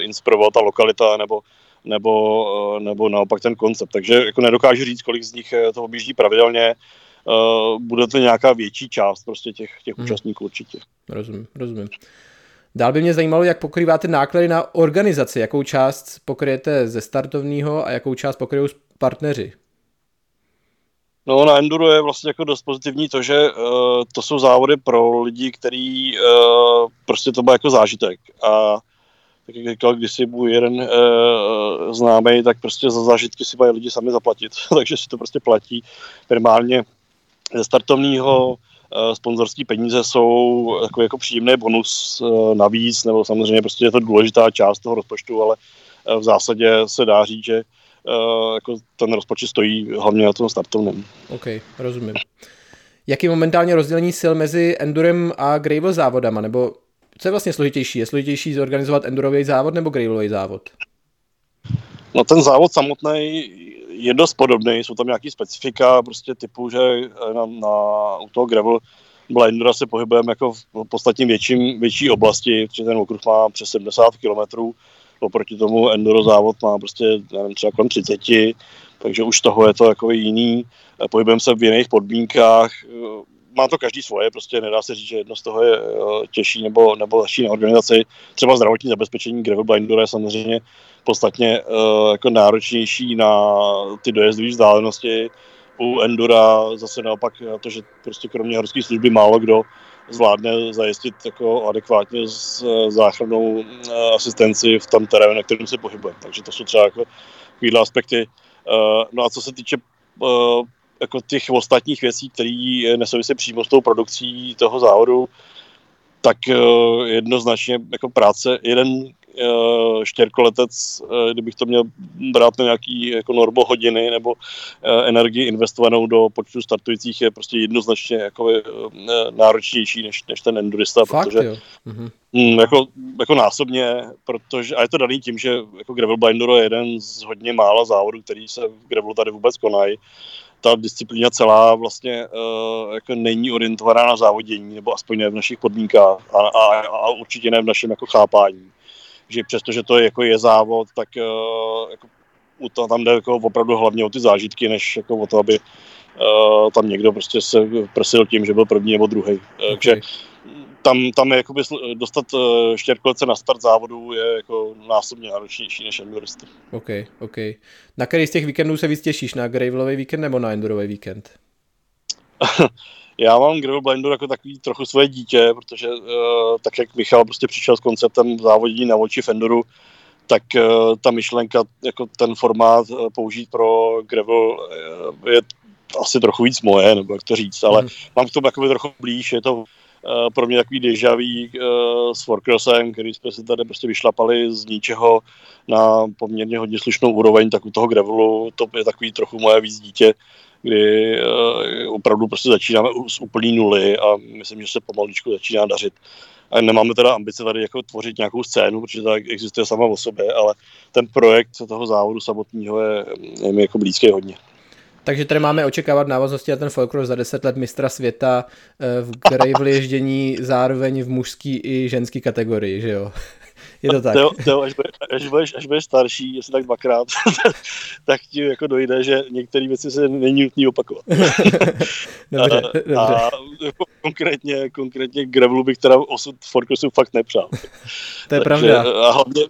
inspiroval ta lokalita nebo nebo, eh, nebo naopak ten koncept. Takže jako nedokážu říct, kolik z nich eh, to objíždí pravidelně. Uh, bude to nějaká větší část prostě těch, těch hmm. účastníků určitě. Rozumím, rozumím. Dál by mě zajímalo, jak pokrýváte náklady na organizaci, jakou část pokryjete ze startovního a jakou část pokryjou partneři. No na Enduro je vlastně jako dost pozitivní to, že uh, to jsou závody pro lidi, který uh, prostě to má jako zážitek. A tak jak říkal kdysi můj jeden uh, známý, tak prostě za zážitky si mají lidi sami zaplatit, takže si to prostě platí primárně ze startovního uh, sponzorský peníze jsou jako, jako příjemný bonus uh, navíc, nebo samozřejmě prostě je to důležitá část toho rozpočtu, ale uh, v zásadě se dá říct, že jako ten rozpočet stojí hlavně na tom startovném. OK, rozumím. Jaký je momentálně rozdělení sil mezi Endurem a Gravel závodama, nebo co je vlastně složitější? Je složitější zorganizovat endurový závod nebo gravelový závod? No ten závod samotný je dost podobný, jsou tam nějaký specifika prostě typu, že na, na u toho gravel blindera se pohybujeme jako v podstatně větším, větší oblasti, protože ten okruh má přes 70 km, oproti tomu enduro závod má prostě, nevím, třeba kolem 30, takže už toho je to jako jiný. Pohybujeme se v jiných podmínkách, má to každý svoje, prostě nedá se říct, že jedno z toho je uh, těžší nebo, nebo lepší na organizaci. Třeba zdravotní zabezpečení gravel blindu je samozřejmě podstatně uh, jako náročnější na ty dojezdové vzdálenosti. U Endura zase naopak to, že prostě kromě horské služby málo kdo zvládne zajistit jako adekvátně s záchrannou uh, asistenci v tom terénu, na kterém se pohybuje. Takže to jsou třeba jako aspekty. Uh, no a co se týče jako těch ostatních věcí, které nesouvisí přímo s tou produkcí toho závodu, tak uh, jednoznačně jako práce, jeden uh, štěrkoletec, uh, kdybych to měl brát na nějaký jako norbo hodiny nebo uh, energii investovanou do počtu startujících, je prostě jednoznačně jako, uh, náročnější než, než ten endurista, Fakt, protože jo. Mhm. Mm, jako, jako násobně, protože, a je to daný tím, že jako Gravel Blindero je jeden z hodně mála závodů, který se v Gravelu tady vůbec konají ta disciplína celá vlastně uh, jako není orientovaná na závodění, nebo aspoň ne v našich podmínkách a, a, a určitě ne v našem jako chápání. Že přestože to je, jako je závod, tak uh, jako, to, tam jde jako opravdu hlavně o ty zážitky, než jako o to, aby uh, tam někdo prostě se prosil tím, že byl první nebo druhý. Okay. Takže tam, tam je jakoby dostat eh, štěrkolece na start závodu je jako násobně náročnější než enduristy. OK, OK. Na který z těch víkendů se víc těšíš? Na gravelový víkend nebo na endurový víkend? Já mám Gravel Blindu jako takový trochu svoje dítě, protože uh, tak jak Michal prostě přišel s konceptem závodění na oči v Enduru, tak ta myšlenka, jako ten formát použít pro gravel je asi trochu víc moje, nebo jak to říct, ale mm. mám k tomu jakoby trochu blíž, je to Uh, pro mě takový dejavý uh, s Forcrossem, který jsme se tady prostě vyšlapali z ničeho na poměrně hodně slušnou úroveň, tak u toho gravelu to je takový trochu moje víc dítě, kdy uh, opravdu prostě začínáme z úplný nuly a myslím, že se pomaličku začíná dařit. A nemáme teda ambice tady jako tvořit nějakou scénu, protože tak existuje sama o sobě, ale ten projekt toho závodu samotného je, je mi jako blízký hodně. Takže tady máme očekávat návaznosti na ten folklor za 10 let mistra světa eh, v gravel ježdění zároveň v mužský i ženský kategorii, že jo? Je to tak. To, to, až, budeš, až, budeš, až budeš starší, jestli tak dvakrát, tak ti jako dojde, že některé věci se není nutné opakovat. dobře, a, dobře. A konkrétně, konkrétně Gravelu bych teda osud Forkrosu fakt nepřál. To je Takže, pravda. A hlavně,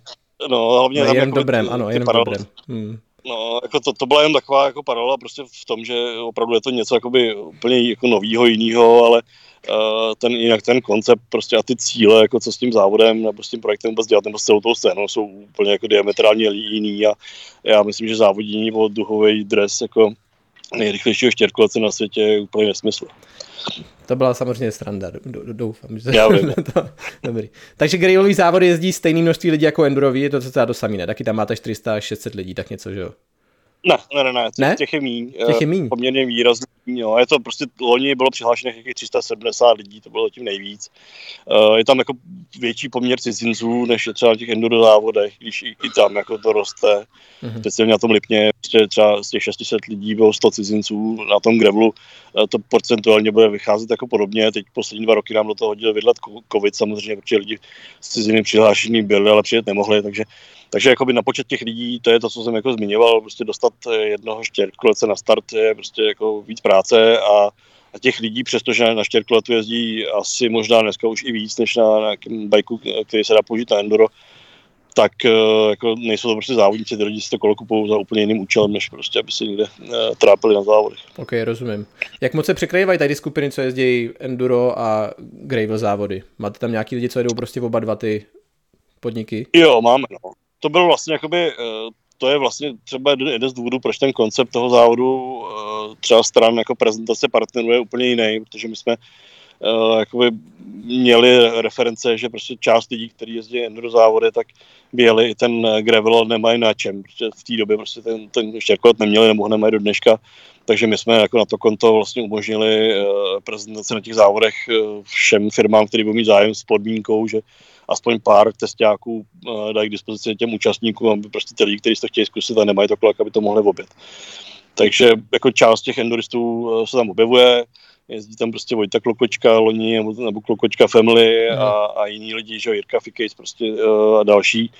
no, hlavně no, jen jako dobrém, ano, jen dobrém. Hmm. No, jako to, to byla jen taková jako paralela prostě v tom, že opravdu je to něco jakoby úplně jako novýho, jinýho, ale uh, ten, jinak ten koncept prostě a ty cíle, jako co s tím závodem nebo s tím projektem vůbec dělat, nebo s celou tou scénou, jsou úplně jako diametrálně jiný a já myslím, že závodění nebo duhový dres jako nejrychlejšího štěrkovace na světě je úplně nesmysl. To byla samozřejmě stranda, doufám. Že Já vím. to, dobrý. Takže grailový závody jezdí stejný množství lidí jako endurový, je to docela to samý, ne? Taky tam máte 400 až 600 lidí, tak něco, že jo? Ne, ne, ne, ne, ne? těch je míň. Těch je míň. Poměrně výrazný, jo. Je to prostě, loni bylo přihlášených jakých 370 lidí, to bylo tím nejvíc. Uh, je tam jako větší poměr cizinců, než je třeba na těch enduro závodech, když i, i tam jako to roste. Mm-hmm. Speciálně na tom Lipně, prostě třeba z těch 600 lidí bylo 100 cizinců, na tom Grevlu uh, to procentuálně bude vycházet jako podobně. Teď poslední dva roky nám do toho hodil vydlet covid samozřejmě, protože lidi z ciziny přihlášení byli, ale přijet nemohli, takže takže jakoby na počet těch lidí, to je to, co jsem jako zmiňoval, prostě dostat jednoho štěrkolece na start je prostě jako víc práce a, a těch lidí, přestože na štěrkoletu jezdí asi možná dneska už i víc, než na nějakém bajku, který se dá použít na enduro, tak eh, jako nejsou to prostě závodníci, ty lidi si to kolo kupují za úplně jiným účelem, než prostě, aby si někde uh, trápili na závodech. Ok, rozumím. Jak moc se překrývají tady skupiny, co jezdí enduro a gravel závody? Máte tam nějaký lidi, co jedou prostě oba dva ty podniky? Jo, máme, no to byl vlastně jakoby, eh, to je vlastně třeba jeden z důvodů, proč ten koncept toho závodu eh, třeba stran jako prezentace partnerů je úplně jiný, protože my jsme uh, jakoby měli reference, že prostě část lidí, kteří jezdí enduro závody, tak byli i ten gravel nemají na čem, protože v té době prostě ten, ten štěrkovat neměli nebo nemají do dneška, takže my jsme jako na to konto vlastně umožnili uh, prezentace na těch závodech všem firmám, které budou mít zájem s podmínkou, že aspoň pár testiáků uh, dají k dispozici těm účastníkům, aby prostě ty lidi, kteří to chtějí zkusit a nemají to kolek, aby to mohli obět. Takže jako část těch enduristů uh, se tam objevuje, jezdí tam prostě Vojta Klokočka, Loni nebo, nebo Klokočka Family mm. a, a jiní lidi, že Jirka Fikejs prostě uh, a další.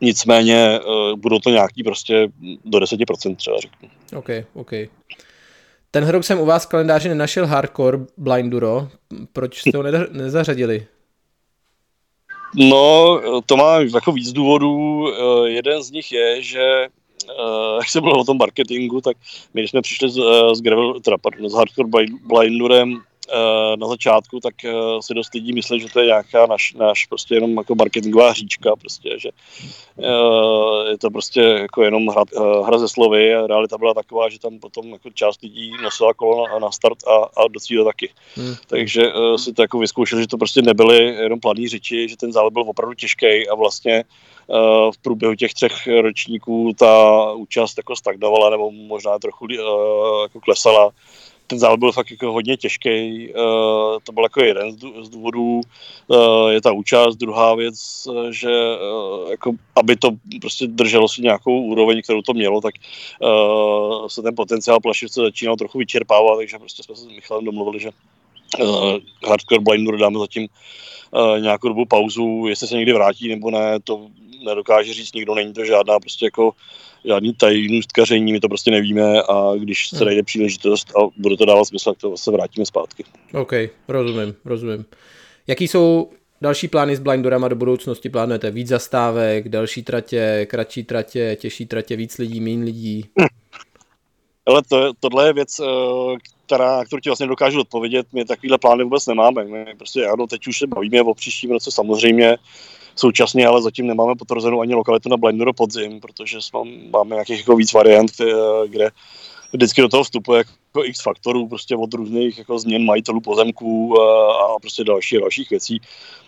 Nicméně uh, budou to nějaký prostě do 10% třeba řeknu. OK, OK. Ten rok jsem u vás v kalendáři nenašel hardcore blinduro. Proč jste ho nezařadili? No, to má jako víc důvodů. Eh, jeden z nich je, že eh, jak se bylo o tom marketingu, tak my, když jsme přišli s, eh, s, gravel, teda, pardon, s hardcore blindurem na začátku, tak eh, si dost lidí myslí, že to je nějaká naš, naš prostě jenom jako marketingová hříčka, prostě, že eh, je to prostě jako jenom hra, hra ze slovy a realita byla taková, že tam potom jako část lidí nosila kolo na, na start a, a do cíle taky. Hmm. Takže si to jako vyzkoušeli, že to prostě nebyly jenom planý řeči, že ten závod byl opravdu těžký a vlastně v průběhu těch třech ročníků ta účast jako stagnovala nebo možná trochu jako klesala ten závod byl fakt jako hodně těžký. Uh, to byl jako jeden z důvodů, uh, je ta účast. Druhá věc, že uh, jako, aby to prostě drželo si nějakou úroveň, kterou to mělo, tak se ten potenciál plašivce začínal trochu vyčerpávat, takže prostě jsme se s Michalem domluvili, že Hardcore Blindu dáme zatím uh, nějakou dobu pauzu, jestli se někdy vrátí nebo ne, to nedokáže říct nikdo, není to žádná prostě jako žádný tajný stkaření, my to prostě nevíme a když se hmm. najde příležitost a bude to dávat smysl, tak to se vrátíme zpátky. OK, rozumím, rozumím. Jaký jsou další plány s Blindorama do budoucnosti? Plánujete víc zastávek, další tratě, kratší tratě, těžší tratě, víc lidí, méně lidí? Hm. Ale to, tohle je věc, eh, která, kterou ti vlastně dokážu odpovědět. My takovýhle plány vůbec nemáme. My prostě ano, teď už se bavíme o příštím roce samozřejmě Současně ale zatím nemáme potvrzenou ani lokalitu na Blindero podzim, protože jsme, máme nějakých jako víc variant, kde, kde vždycky do toho vstupuje jako x faktorů, prostě od různých jako změn majitelů pozemků a, prostě další, dalších věcí.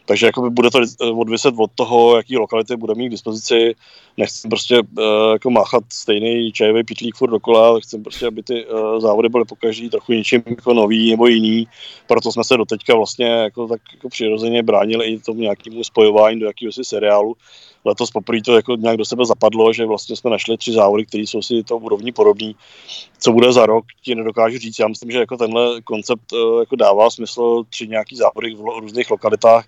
Takže jakoby bude to odviset od toho, jaký lokality bude mít k dispozici. Nechci prostě uh, jako máchat stejný čajový pitlík furt dokola, chci prostě, aby ty uh, závody byly pokaždý trochu něčím jako nový nebo jiný. Proto jsme se doteďka vlastně jako tak jako přirozeně bránili i tomu nějakému spojování do jakéhosi seriálu. Letos poprvé to jako nějak do sebe zapadlo, že vlastně jsme našli tři závody, které jsou si to úrovní podobný. Co bude za rok, ti nedokážu říct. Já myslím, že jako tenhle koncept uh, jako dává smysl tři nějaký závody v různých lokalitách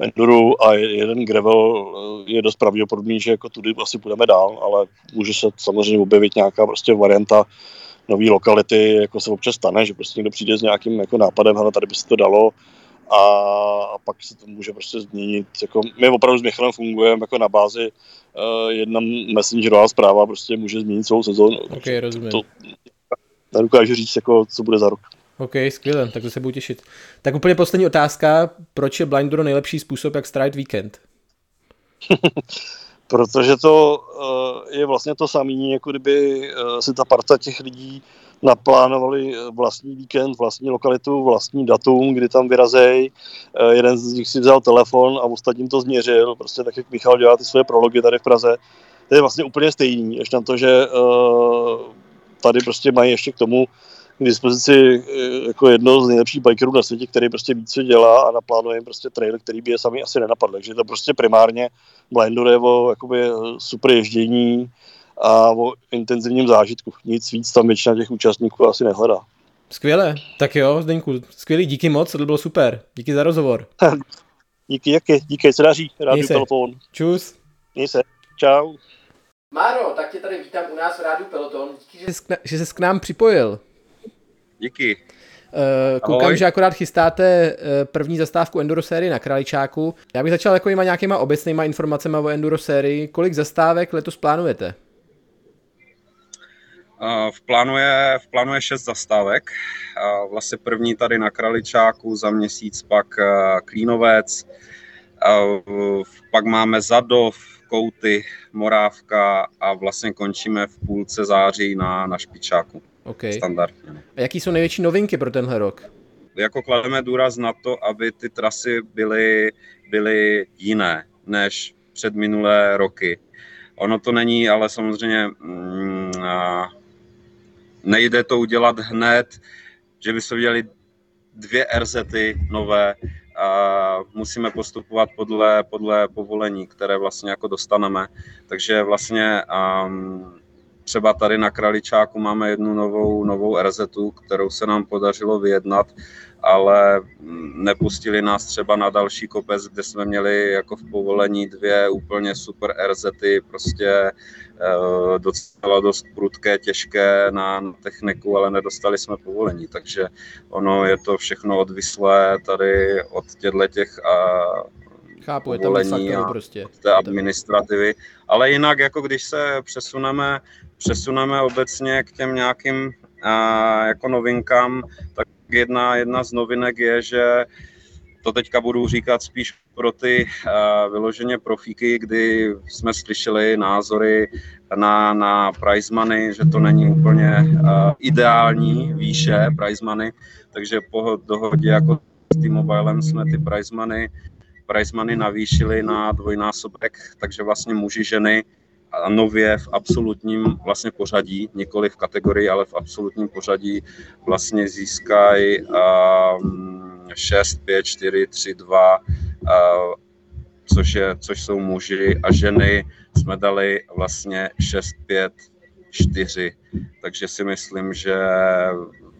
enduro a jeden gravel eh, je dost pravděpodobný, že jako tudy asi půjdeme dál, ale může se samozřejmě objevit nějaká prostě varianta nové lokality, jako se občas stane, že prostě někdo přijde s nějakým jako nápadem, ale tady by se to dalo a, a pak se to může prostě změnit. Jako, my opravdu s Michalem fungujeme jako na bázi uh, jedna messengerová zpráva prostě může změnit celou sezónu. Ok, rozumím. To, nedokážu říct, jako, co bude za rok. OK, skvěle, tak to se budu těšit. Tak úplně poslední otázka, proč je Blind nejlepší způsob, jak strávit víkend? Protože to uh, je vlastně to samé, jako kdyby uh, si ta parta těch lidí naplánovali vlastní víkend, vlastní lokalitu, vlastní datum, kdy tam vyrazej. Uh, jeden z nich si vzal telefon a ostatním to změřil, prostě tak, jak Michal dělá ty své prology tady v Praze. To je vlastně úplně stejný, ještě na to, že uh, tady prostě mají ještě k tomu k dispozici eh, jako jedno z nejlepších bikerů na světě, který prostě víc co dělá a naplánuje prostě trail, který by je sami asi nenapadl. Takže to prostě primárně Blindor je o jakoby, super ježdění a o intenzivním zážitku. Nic víc tam většina těch účastníků asi nehledá. Skvěle, tak jo, Zdeňku, skvělý, díky moc, to bylo super, díky za rozhovor. díky, díky, díky, se daří, rádiu Peloton. Čus. Měj se, čau. Máro, tak tě tady vítám u nás v rádiu Peloton, díky, že jsi k nám připojil. Díky. Uh, koukám, Ahoj. že akorát chystáte uh, první zastávku Enduro série na Kraličáku. Já bych začal takovýma nějakýma obecnýma informacemi o Enduro sérii. Kolik zastávek letos plánujete? V, plánu je, v plánu je šest zastávek. Vlastně první tady na Kraličáku, za měsíc pak uh, Klínovec, pak máme Zadov, Kouty, Morávka a vlastně končíme v půlce září na, na Špičáku. Okay. Standardně. A jaký jsou největší novinky pro tenhle rok? Jako klademe důraz na to, aby ty trasy byly, byly jiné než před minulé roky. Ono to není, ale samozřejmě mm, nejde to udělat hned, že by se udělali dvě RZty nové, a musíme postupovat podle, podle povolení, které vlastně jako dostaneme. Takže vlastně um, Třeba tady na Kraličáku máme jednu novou, novou RZ, kterou se nám podařilo vyjednat, ale nepustili nás třeba na další kopec, kde jsme měli jako v povolení dvě úplně super RZ, prostě eh, docela dost prudké, těžké na, na techniku, ale nedostali jsme povolení, takže ono je to všechno odvislé tady od těchto těch a Chápu, je tam a prostě. té administrativy. Ale jinak, jako když se přesuneme, přesuneme obecně k těm nějakým a, jako novinkám, tak jedna, jedna z novinek je, že to teďka budu říkat spíš pro ty uh, vyloženě profíky, kdy jsme slyšeli názory na, na prize money, že to není úplně uh, ideální výše prize money, takže po dohodě jako s T-Mobilem jsme ty prize money prize money navýšili na dvojnásobek, takže vlastně muži, ženy a nově v absolutním vlastně pořadí, nikoli v kategorii, ale v absolutním pořadí vlastně získají um, 6, 5, 4, 3, 2, uh, což, je, což jsou muži a ženy jsme dali vlastně 6, 5, 4, takže si myslím, že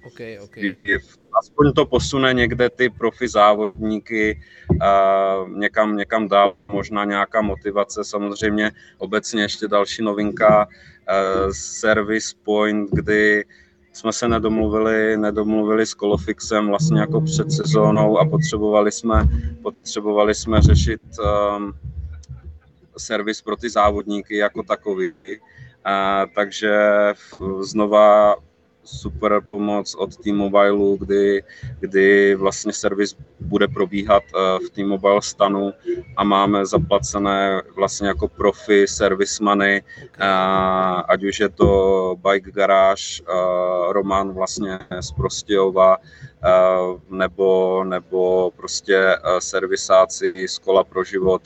okay, okay. Aspoň to posune někde ty profi závodníky někam, někam dál, možná nějaká motivace, samozřejmě obecně ještě další novinka, Service Point, kdy jsme se nedomluvili, nedomluvili s Kolofixem vlastně jako před sezónou a potřebovali jsme, potřebovali jsme řešit um, servis pro ty závodníky jako takový. Uh, takže znova super pomoc od T-Mobile, kdy, kdy vlastně servis bude probíhat v T-Mobile stanu a máme zaplacené vlastně jako profi, service money, ať už je to Bike Garage, Roman vlastně z Prostějova, Eh, nebo, nebo prostě eh, servisáci z kola pro život,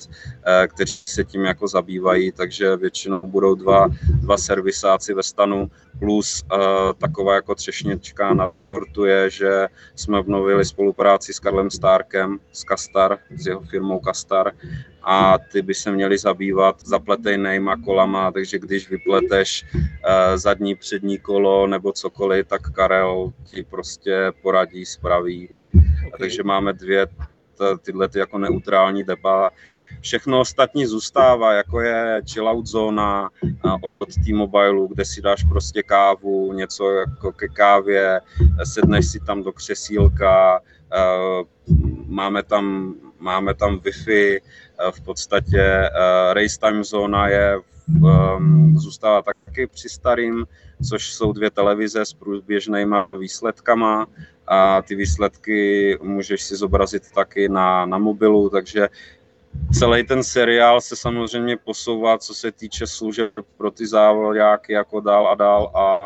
eh, kteří se tím jako zabývají, takže většinou budou dva, dva servisáci ve stanu, plus taková jako třešnička na tortu je, že jsme obnovili spolupráci s Karlem Starkem z Kastar, s jeho firmou Kastar a ty by se měli zabývat zapletejnýma kolama, takže když vypleteš uh, zadní, přední kolo nebo cokoliv, tak Karel ti prostě poradí, spraví. Okay. Takže máme dvě tyhle ty jako neutrální depa. Všechno ostatní zůstává, jako je chillout zóna od T-Mobile, kde si dáš prostě kávu, něco jako ke kávě, sedneš si tam do křesílka, máme tam, máme tam Wi-Fi, v podstatě race time zóna je, zůstává taky při starým, což jsou dvě televize s průběžnýma výsledkama a ty výsledky můžeš si zobrazit taky na, na mobilu, takže celý ten seriál se samozřejmě posouvá, co se týče služeb pro ty závodáky jako dál a dál a,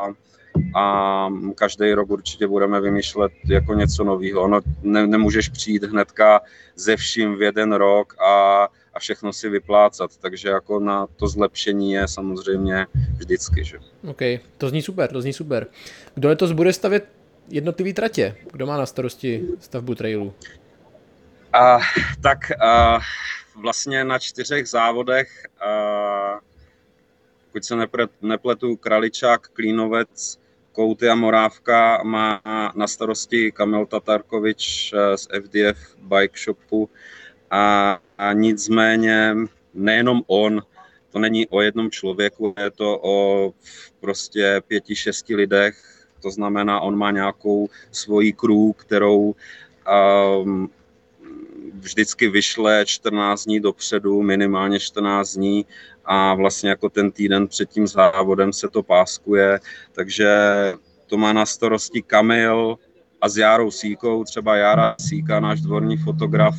a každý rok určitě budeme vymýšlet jako něco nového. Ono ne, nemůžeš přijít hnedka ze vším v jeden rok a, a všechno si vyplácat, takže jako na to zlepšení je samozřejmě vždycky. Že? OK, to zní super, to zní super. Kdo letos bude stavět jednotlivý tratě? Kdo má na starosti stavbu trailu? A, tak a, vlastně na čtyřech závodech, a, pokud se nepletu, Kraličák, Klínovec, Kouty a Morávka má na starosti Kamil Tatarkovič e, z FDF Bike Shopu. A, a nicméně nejenom on, to není o jednom člověku, je to o prostě pěti, šesti lidech, to znamená, on má nějakou svoji crew, kterou um, vždycky vyšle 14 dní dopředu, minimálně 14 dní a vlastně jako ten týden před tím závodem se to páskuje, takže to má na starosti Kamil a s Járou Síkou, třeba Jára Síka, náš dvorní fotograf,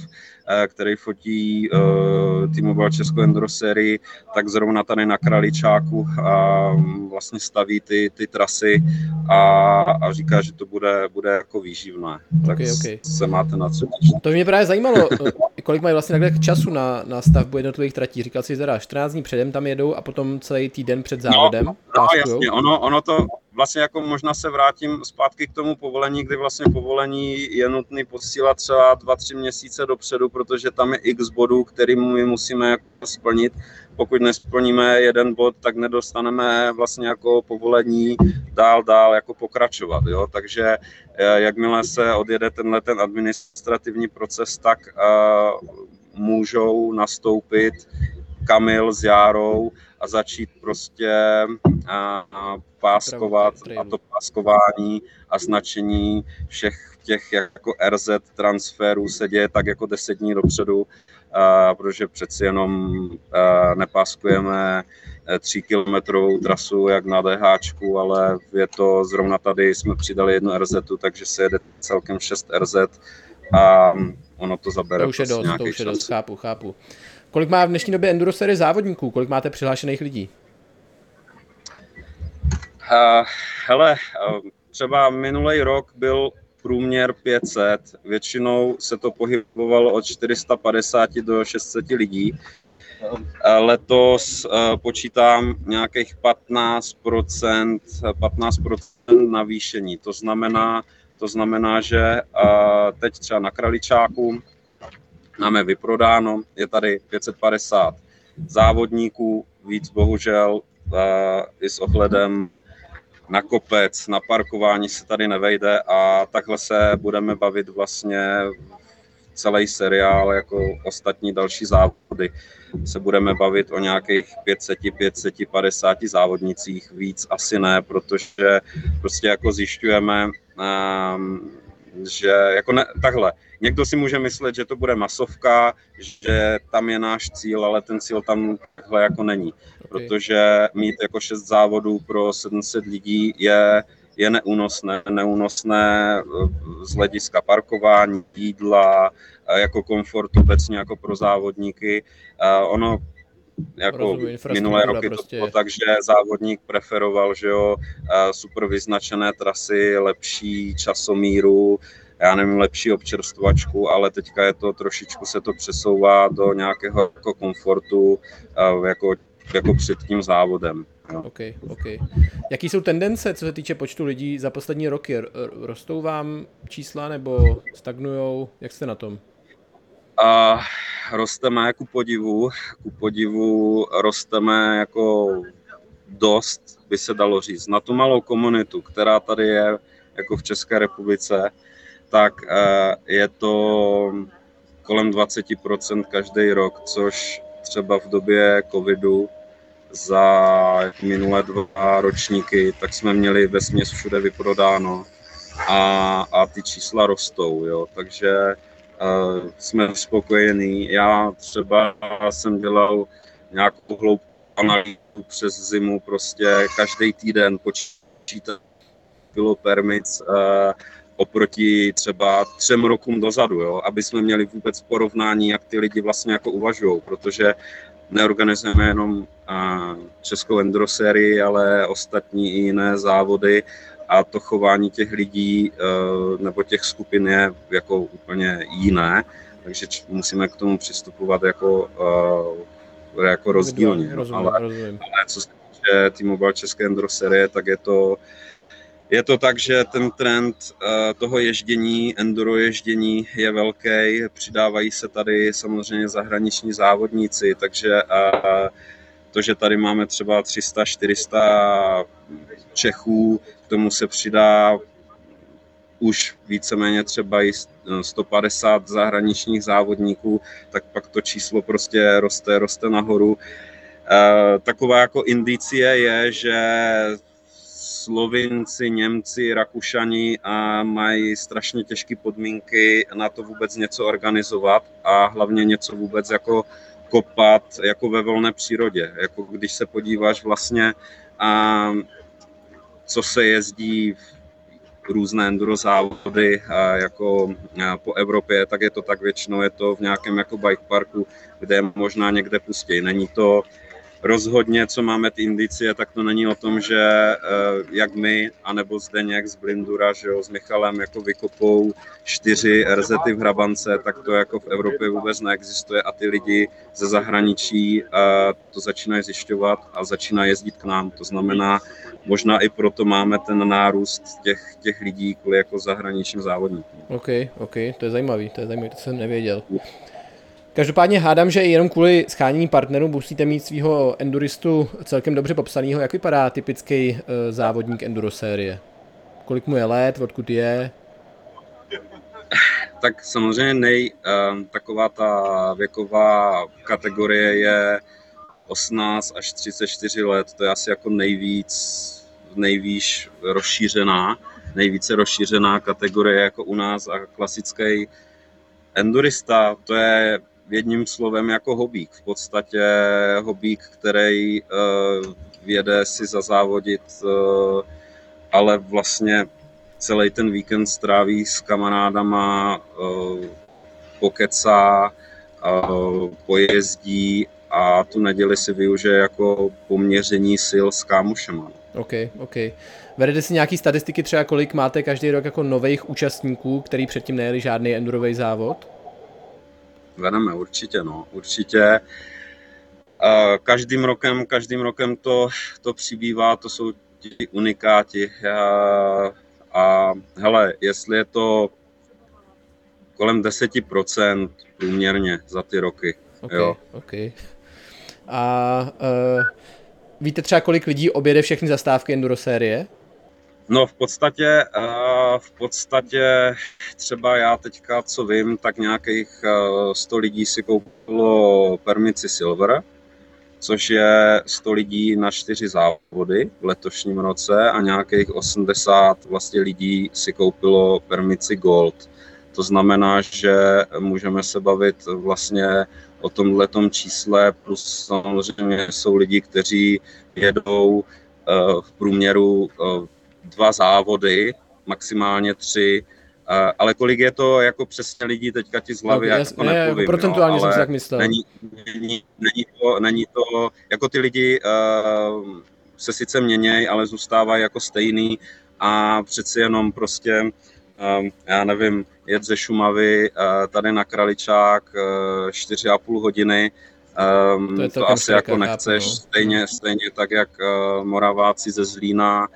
který fotí uh, T-Mobile Česko Enduro sérii, tak zrovna tady na Kraličáku a vlastně staví ty, ty trasy a, a říká, že to bude, bude jako výživné. Tak okay, okay. se máte na co To mě právě zajímalo, eh, kolik mají vlastně takhle času na, na stavbu jednotlivých tratí. Říkal jsi, že 14 dní předem tam jedou a potom celý týden před závodem. No, no jasně, ono, ono to vlastně jako možná se vrátím zpátky k tomu povolení, kdy vlastně povolení je nutný posílat třeba 2-3 měsíce dopředu, protože tam je x bodů, který my musíme jako splnit. Pokud nesplníme jeden bod, tak nedostaneme vlastně jako povolení dál, dál jako pokračovat. Jo? Takže eh, jakmile se odjede tenhle ten administrativní proces, tak uh, můžou nastoupit Kamil s Járou a začít prostě a, a páskovat a to páskování a značení všech těch jako RZ transferů se děje tak jako deset dní dopředu, a, protože přeci jenom a, nepáskujeme e, tří kilometrovou trasu jak na DH, ale je to zrovna tady jsme přidali jednu RZ, takže se jede celkem 6 RZ a ono to zabere. To už je prostě dost, to už je dost, chápu, chápu. Kolik má v dnešní době Enduro série závodníků? Kolik máte přihlášených lidí? Uh, hele, uh, třeba minulý rok byl průměr 500, většinou se to pohybovalo od 450 do 600 lidí. Letos počítám nějakých 15%, 15% navýšení. To znamená, to znamená, že teď třeba na Kraličáku máme vyprodáno, je tady 550 závodníků, víc bohužel i s ohledem na kopec, na parkování se tady nevejde a takhle se budeme bavit vlastně celý seriál jako ostatní další závody. Se budeme bavit o nějakých 500, 550 závodnicích, víc asi ne, protože prostě jako zjišťujeme, um, že jako ne, takhle, někdo si může myslet, že to bude masovka, že tam je náš cíl, ale ten cíl tam takhle jako není, okay. protože mít jako šest závodů pro 700 lidí je, je neúnosné, neúnosné z hlediska parkování, jídla, jako komfort obecně jako pro závodníky. Ono jako Rozumím, minulé roky prostě. to bylo tak, že závodník preferoval, že jo, super vyznačené trasy, lepší časomíru, já nevím, lepší občerstvačku, ale teďka je to trošičku se to přesouvá do nějakého jako komfortu, jako, jako před tím závodem. No. OK, OK. Jaký jsou tendence, co se týče počtu lidí za poslední roky? Rostou vám čísla nebo stagnujou? Jak jste na tom? A rosteme ku podivu, ku podivu rosteme jako dost, by se dalo říct. Na tu malou komunitu, která tady je jako v České republice, tak eh, je to kolem 20% každý rok, což třeba v době covidu za minulé dva ročníky, tak jsme měli ve směs všude vyprodáno a, a ty čísla rostou, jo, takže jsme spokojení. Já třeba jsem dělal nějakou hloubkou analýzu přes zimu, prostě každý týden počítat bylo permits uh, oproti třeba třem rokům dozadu, jo, aby jsme měli vůbec porovnání, jak ty lidi vlastně jako uvažují, protože neorganizujeme jenom uh, českou endrosérii, ale ostatní i jiné závody a to chování těch lidí uh, nebo těch skupin je jako úplně jiné, takže musíme k tomu přistupovat jako, uh, jako rozdílně. Rozumím, ale, rozumím. ale co se týče T-Mobile České endrosérie, tak je to je to tak, že ten trend uh, toho ježdění, enduro ježdění je velký, přidávají se tady samozřejmě zahraniční závodníci, takže to, že tady máme třeba 300-400 Čechů, k tomu se přidá už víceméně třeba i 150 zahraničních závodníků, tak pak to číslo prostě roste, roste nahoru. E, taková jako indicie je, že Slovinci, Němci, Rakušani a mají strašně těžké podmínky na to vůbec něco organizovat a hlavně něco vůbec jako kopat jako ve volné přírodě. Jako když se podíváš vlastně, a, co se jezdí v různé enduro závody a jako a po Evropě, tak je to tak většinou je to v nějakém jako bike parku, kde možná někde pustí. Není to rozhodně, co máme ty indicie, tak to není o tom, že eh, jak my, anebo Zdeněk z Blindura, že jo, s Michalem jako vykopou čtyři RZty v Hrabance, tak to jako v Evropě vůbec neexistuje a ty lidi ze zahraničí eh, to začínají zjišťovat a začínají jezdit k nám. To znamená, možná i proto máme ten nárůst těch, těch lidí kvůli jako zahraničním závodníkům. OK, OK, to je zajímavý, to je zajímavý, to jsem nevěděl. Každopádně hádám, že jenom kvůli schánění partnerů musíte mít svého enduristu celkem dobře popsaného. Jak vypadá typický uh, závodník enduro série? Kolik mu je let, odkud je? Tak samozřejmě nej, uh, taková ta věková kategorie je 18 až 34 let. To je asi jako nejvíc, nejvíc rozšířená, nejvíce rozšířená kategorie jako u nás a klasický endurista, to je jedním slovem jako hobík. V podstatě hobík, který uh, jede si zazávodit, uh, ale vlastně celý ten víkend stráví s kamarádama, uh, pokecá, pojezdí a tu neděli si využije jako poměření sil s kámošema. OK, OK. Vedete si nějaký statistiky třeba, kolik máte každý rok jako nových účastníků, který předtím nejeli žádný endurový závod? Vedeme určitě, no, určitě. Každým rokem, každým rokem to, to přibývá, to jsou ti unikáti. A, a hele, jestli je to kolem 10% průměrně za ty roky. Okay, jo. Okay. A uh, víte třeba, kolik lidí objede všechny zastávky enduro série? No v podstatě, v podstatě třeba já teďka, co vím, tak nějakých 100 lidí si koupilo permici Silver, což je 100 lidí na čtyři závody v letošním roce a nějakých 80 vlastně lidí si koupilo permici Gold. To znamená, že můžeme se bavit vlastně o tomhle čísle, plus samozřejmě jsou lidi, kteří jedou v průměru dva závody, maximálně tři, ale kolik je to jako přesně lidí teďka ti z hlavy, no, jako ne, nepovím, jako procentuálně jo, jsem si tak myslel. Není, není, není, to, není to, jako ty lidi uh, se sice měnějí, ale zůstávají jako stejný a přeci jenom prostě, um, já nevím, jet ze Šumavy uh, tady na Kraličák uh, 4,5 hodiny, um, to, je to asi jako nechceš, no. stejně, stejně tak jak uh, Moraváci ze Zlína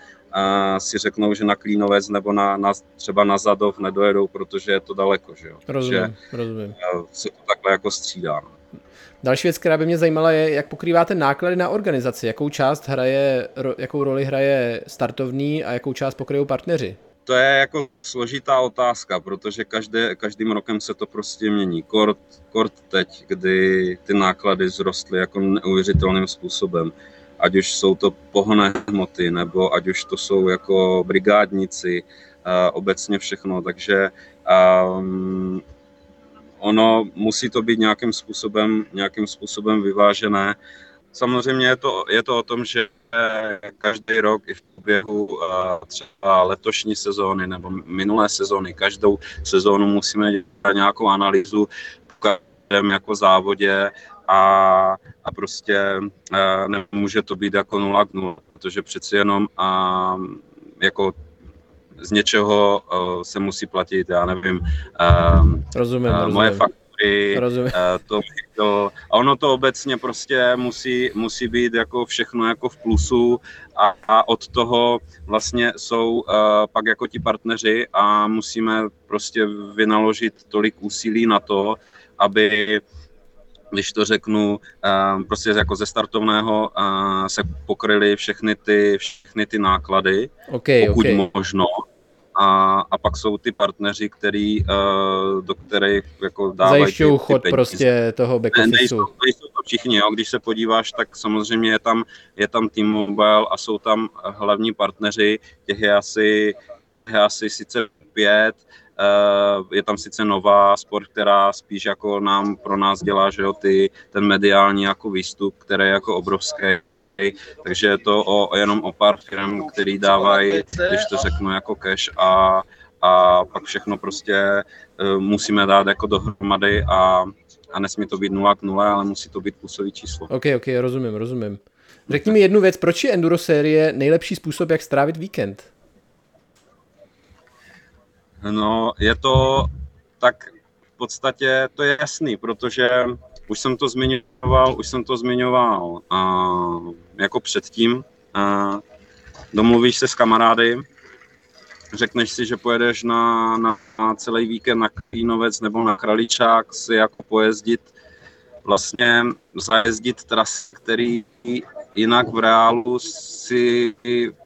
si řeknou, že na Klínovec nebo na, na, třeba na Zadov nedojedou, protože je to daleko, že jo. Rozumím, že, rozumím. Uh, se to takhle jako střídá. No. Další věc, která by mě zajímala, je, jak pokrýváte náklady na organizaci, jakou část hraje, jakou roli hraje startovní a jakou část pokryjou partneři. To je jako složitá otázka, protože každé, každým rokem se to prostě mění. Kort, kort teď, kdy ty náklady vzrostly jako neuvěřitelným způsobem. Ať už jsou to pohonné hmoty, nebo ať už to jsou jako brigádníci, obecně všechno. Takže um, ono musí to být nějakým způsobem, nějakým způsobem vyvážené. Samozřejmě je to, je to o tom, že každý rok i v průběhu třeba letošní sezóny nebo minulé sezóny, každou sezónu musíme dělat nějakou analýzu v každém jako závodě a, a prostě nemůže to být jako 0 k 0, protože přeci jenom a, jako z něčeho uh, se musí platit, já nevím, uh, rozumím, uh, moje rozumím. faktury, rozumím. Uh, to, to, a ono to obecně prostě musí, musí být jako všechno jako v plusu a, a od toho vlastně jsou uh, pak jako ti partneři a musíme prostě vynaložit tolik úsilí na to, aby když to řeknu, prostě jako ze startovného se pokryly všechny ty, všechny ty náklady, okay, pokud okay. možno. A, a pak jsou ty partneři, který, do kterých jako dávají Zajišťují chod peníze. prostě toho back ne, nejsou, nejsou to všichni, jo. když se podíváš, tak samozřejmě je tam, je tam T-Mobile a jsou tam hlavní partneři, těch je asi, je asi sice pět, je tam sice nová sport, která spíš jako nám pro nás dělá, že jo, ty, ten mediální jako výstup, který je jako obrovský. Takže je to o, jenom o pár firm, který dávají, když to řeknu, jako cash a, a pak všechno prostě uh, musíme dát jako dohromady a, a nesmí to být 0 k 0, ale musí to být plusový číslo. Ok, ok, rozumím, rozumím. Řekni mi jednu věc, proč je enduro série nejlepší způsob, jak strávit víkend? No, je to tak v podstatě, to je jasný, protože už jsem to zmiňoval, už jsem to zmiňoval a, jako předtím. A, domluvíš se s kamarády, řekneš si, že pojedeš na, na, na celý víkend na Klínovec nebo na Kraličák si jako pojezdit, vlastně zajezdit trasy, který jinak v reálu si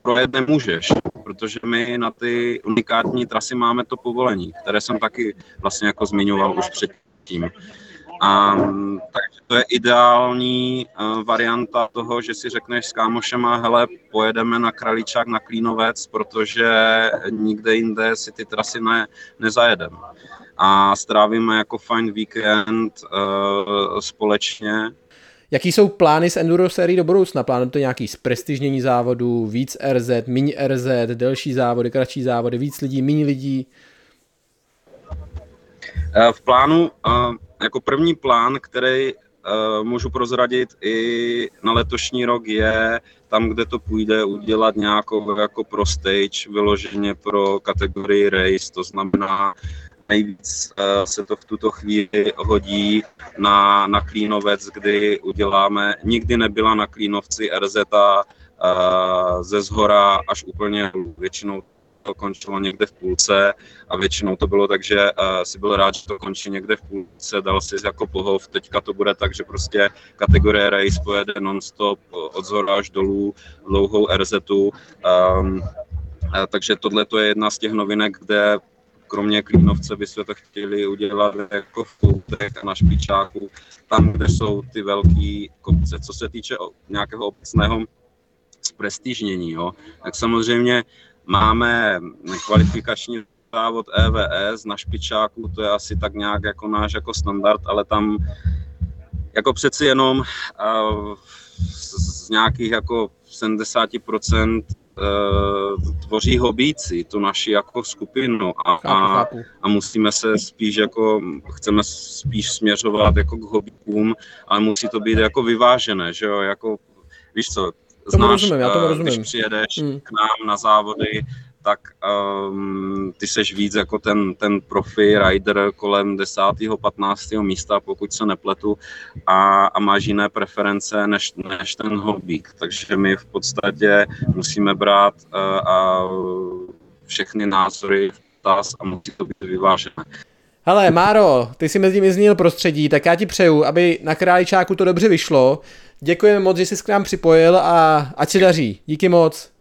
projet nemůžeš, protože my na ty unikátní trasy máme to povolení, které jsem taky vlastně jako zmiňoval už předtím. A, takže to je ideální uh, varianta toho, že si řekneš s kámošema, hele, pojedeme na Kraličák, na Klínovec, protože nikde jinde si ty trasy ne, nezajedeme. A strávíme jako fajn víkend uh, společně Jaký jsou plány s enduro sérií do budoucna? Plánujete nějaký zprestižnění závodů, víc RZ, méně RZ, delší závody, kratší závody, víc lidí, méně lidí? Eh, v plánu, eh, jako první plán, který můžu prozradit i na letošní rok, je tam, kde to půjde, udělat nějakou jako pro stage, vyloženě pro kategorii race, to znamená Nejvíc eh, se to v tuto chvíli hodí na, na Klínovec, kdy uděláme, nikdy nebyla na Klínovci RZ eh, ze zhora až úplně většinou to končilo někde v půlce a většinou to bylo tak, že uh, si byl rád, že to končí někde v půlce, dal si jako pohov, teďka to bude tak, že prostě kategorie race pojede non-stop od zhora až dolů dlouhou RZ. Ehm, takže tohle je jedna z těch novinek, kde kromě Klínovce by se to chtěli udělat jako v Koutech a na Špičáku, tam, kde jsou ty velké kopce. Co se týče nějakého obecného zprestižnění, jo, tak samozřejmě máme kvalifikační závod EVS na Špičáku, to je asi tak nějak jako náš jako standard, ale tam jako přeci jenom z, z nějakých jako 70% tvoří hobíci, tu naši jako skupinu a, a, a musíme se spíš jako, chceme spíš směřovat jako k hobíkům, ale musí to být jako vyvážené, že jo, jako, víš co, znáš, rozumím, já tomu rozumím. když přijedeš hmm. k nám na závody, tak um, ty seš víc jako ten, ten profi rider kolem 10. 15. místa, pokud se nepletu, a, a máš jiné preference než, než ten hobík. Takže my v podstatě musíme brát uh, a všechny názory v taz a musí to být vyvážené. Hele, Máro, ty si mezi nimi zmínil prostředí, tak já ti přeju, aby na Králičáku to dobře vyšlo. Děkujeme moc, že jsi k nám připojil a ať se daří. Díky moc.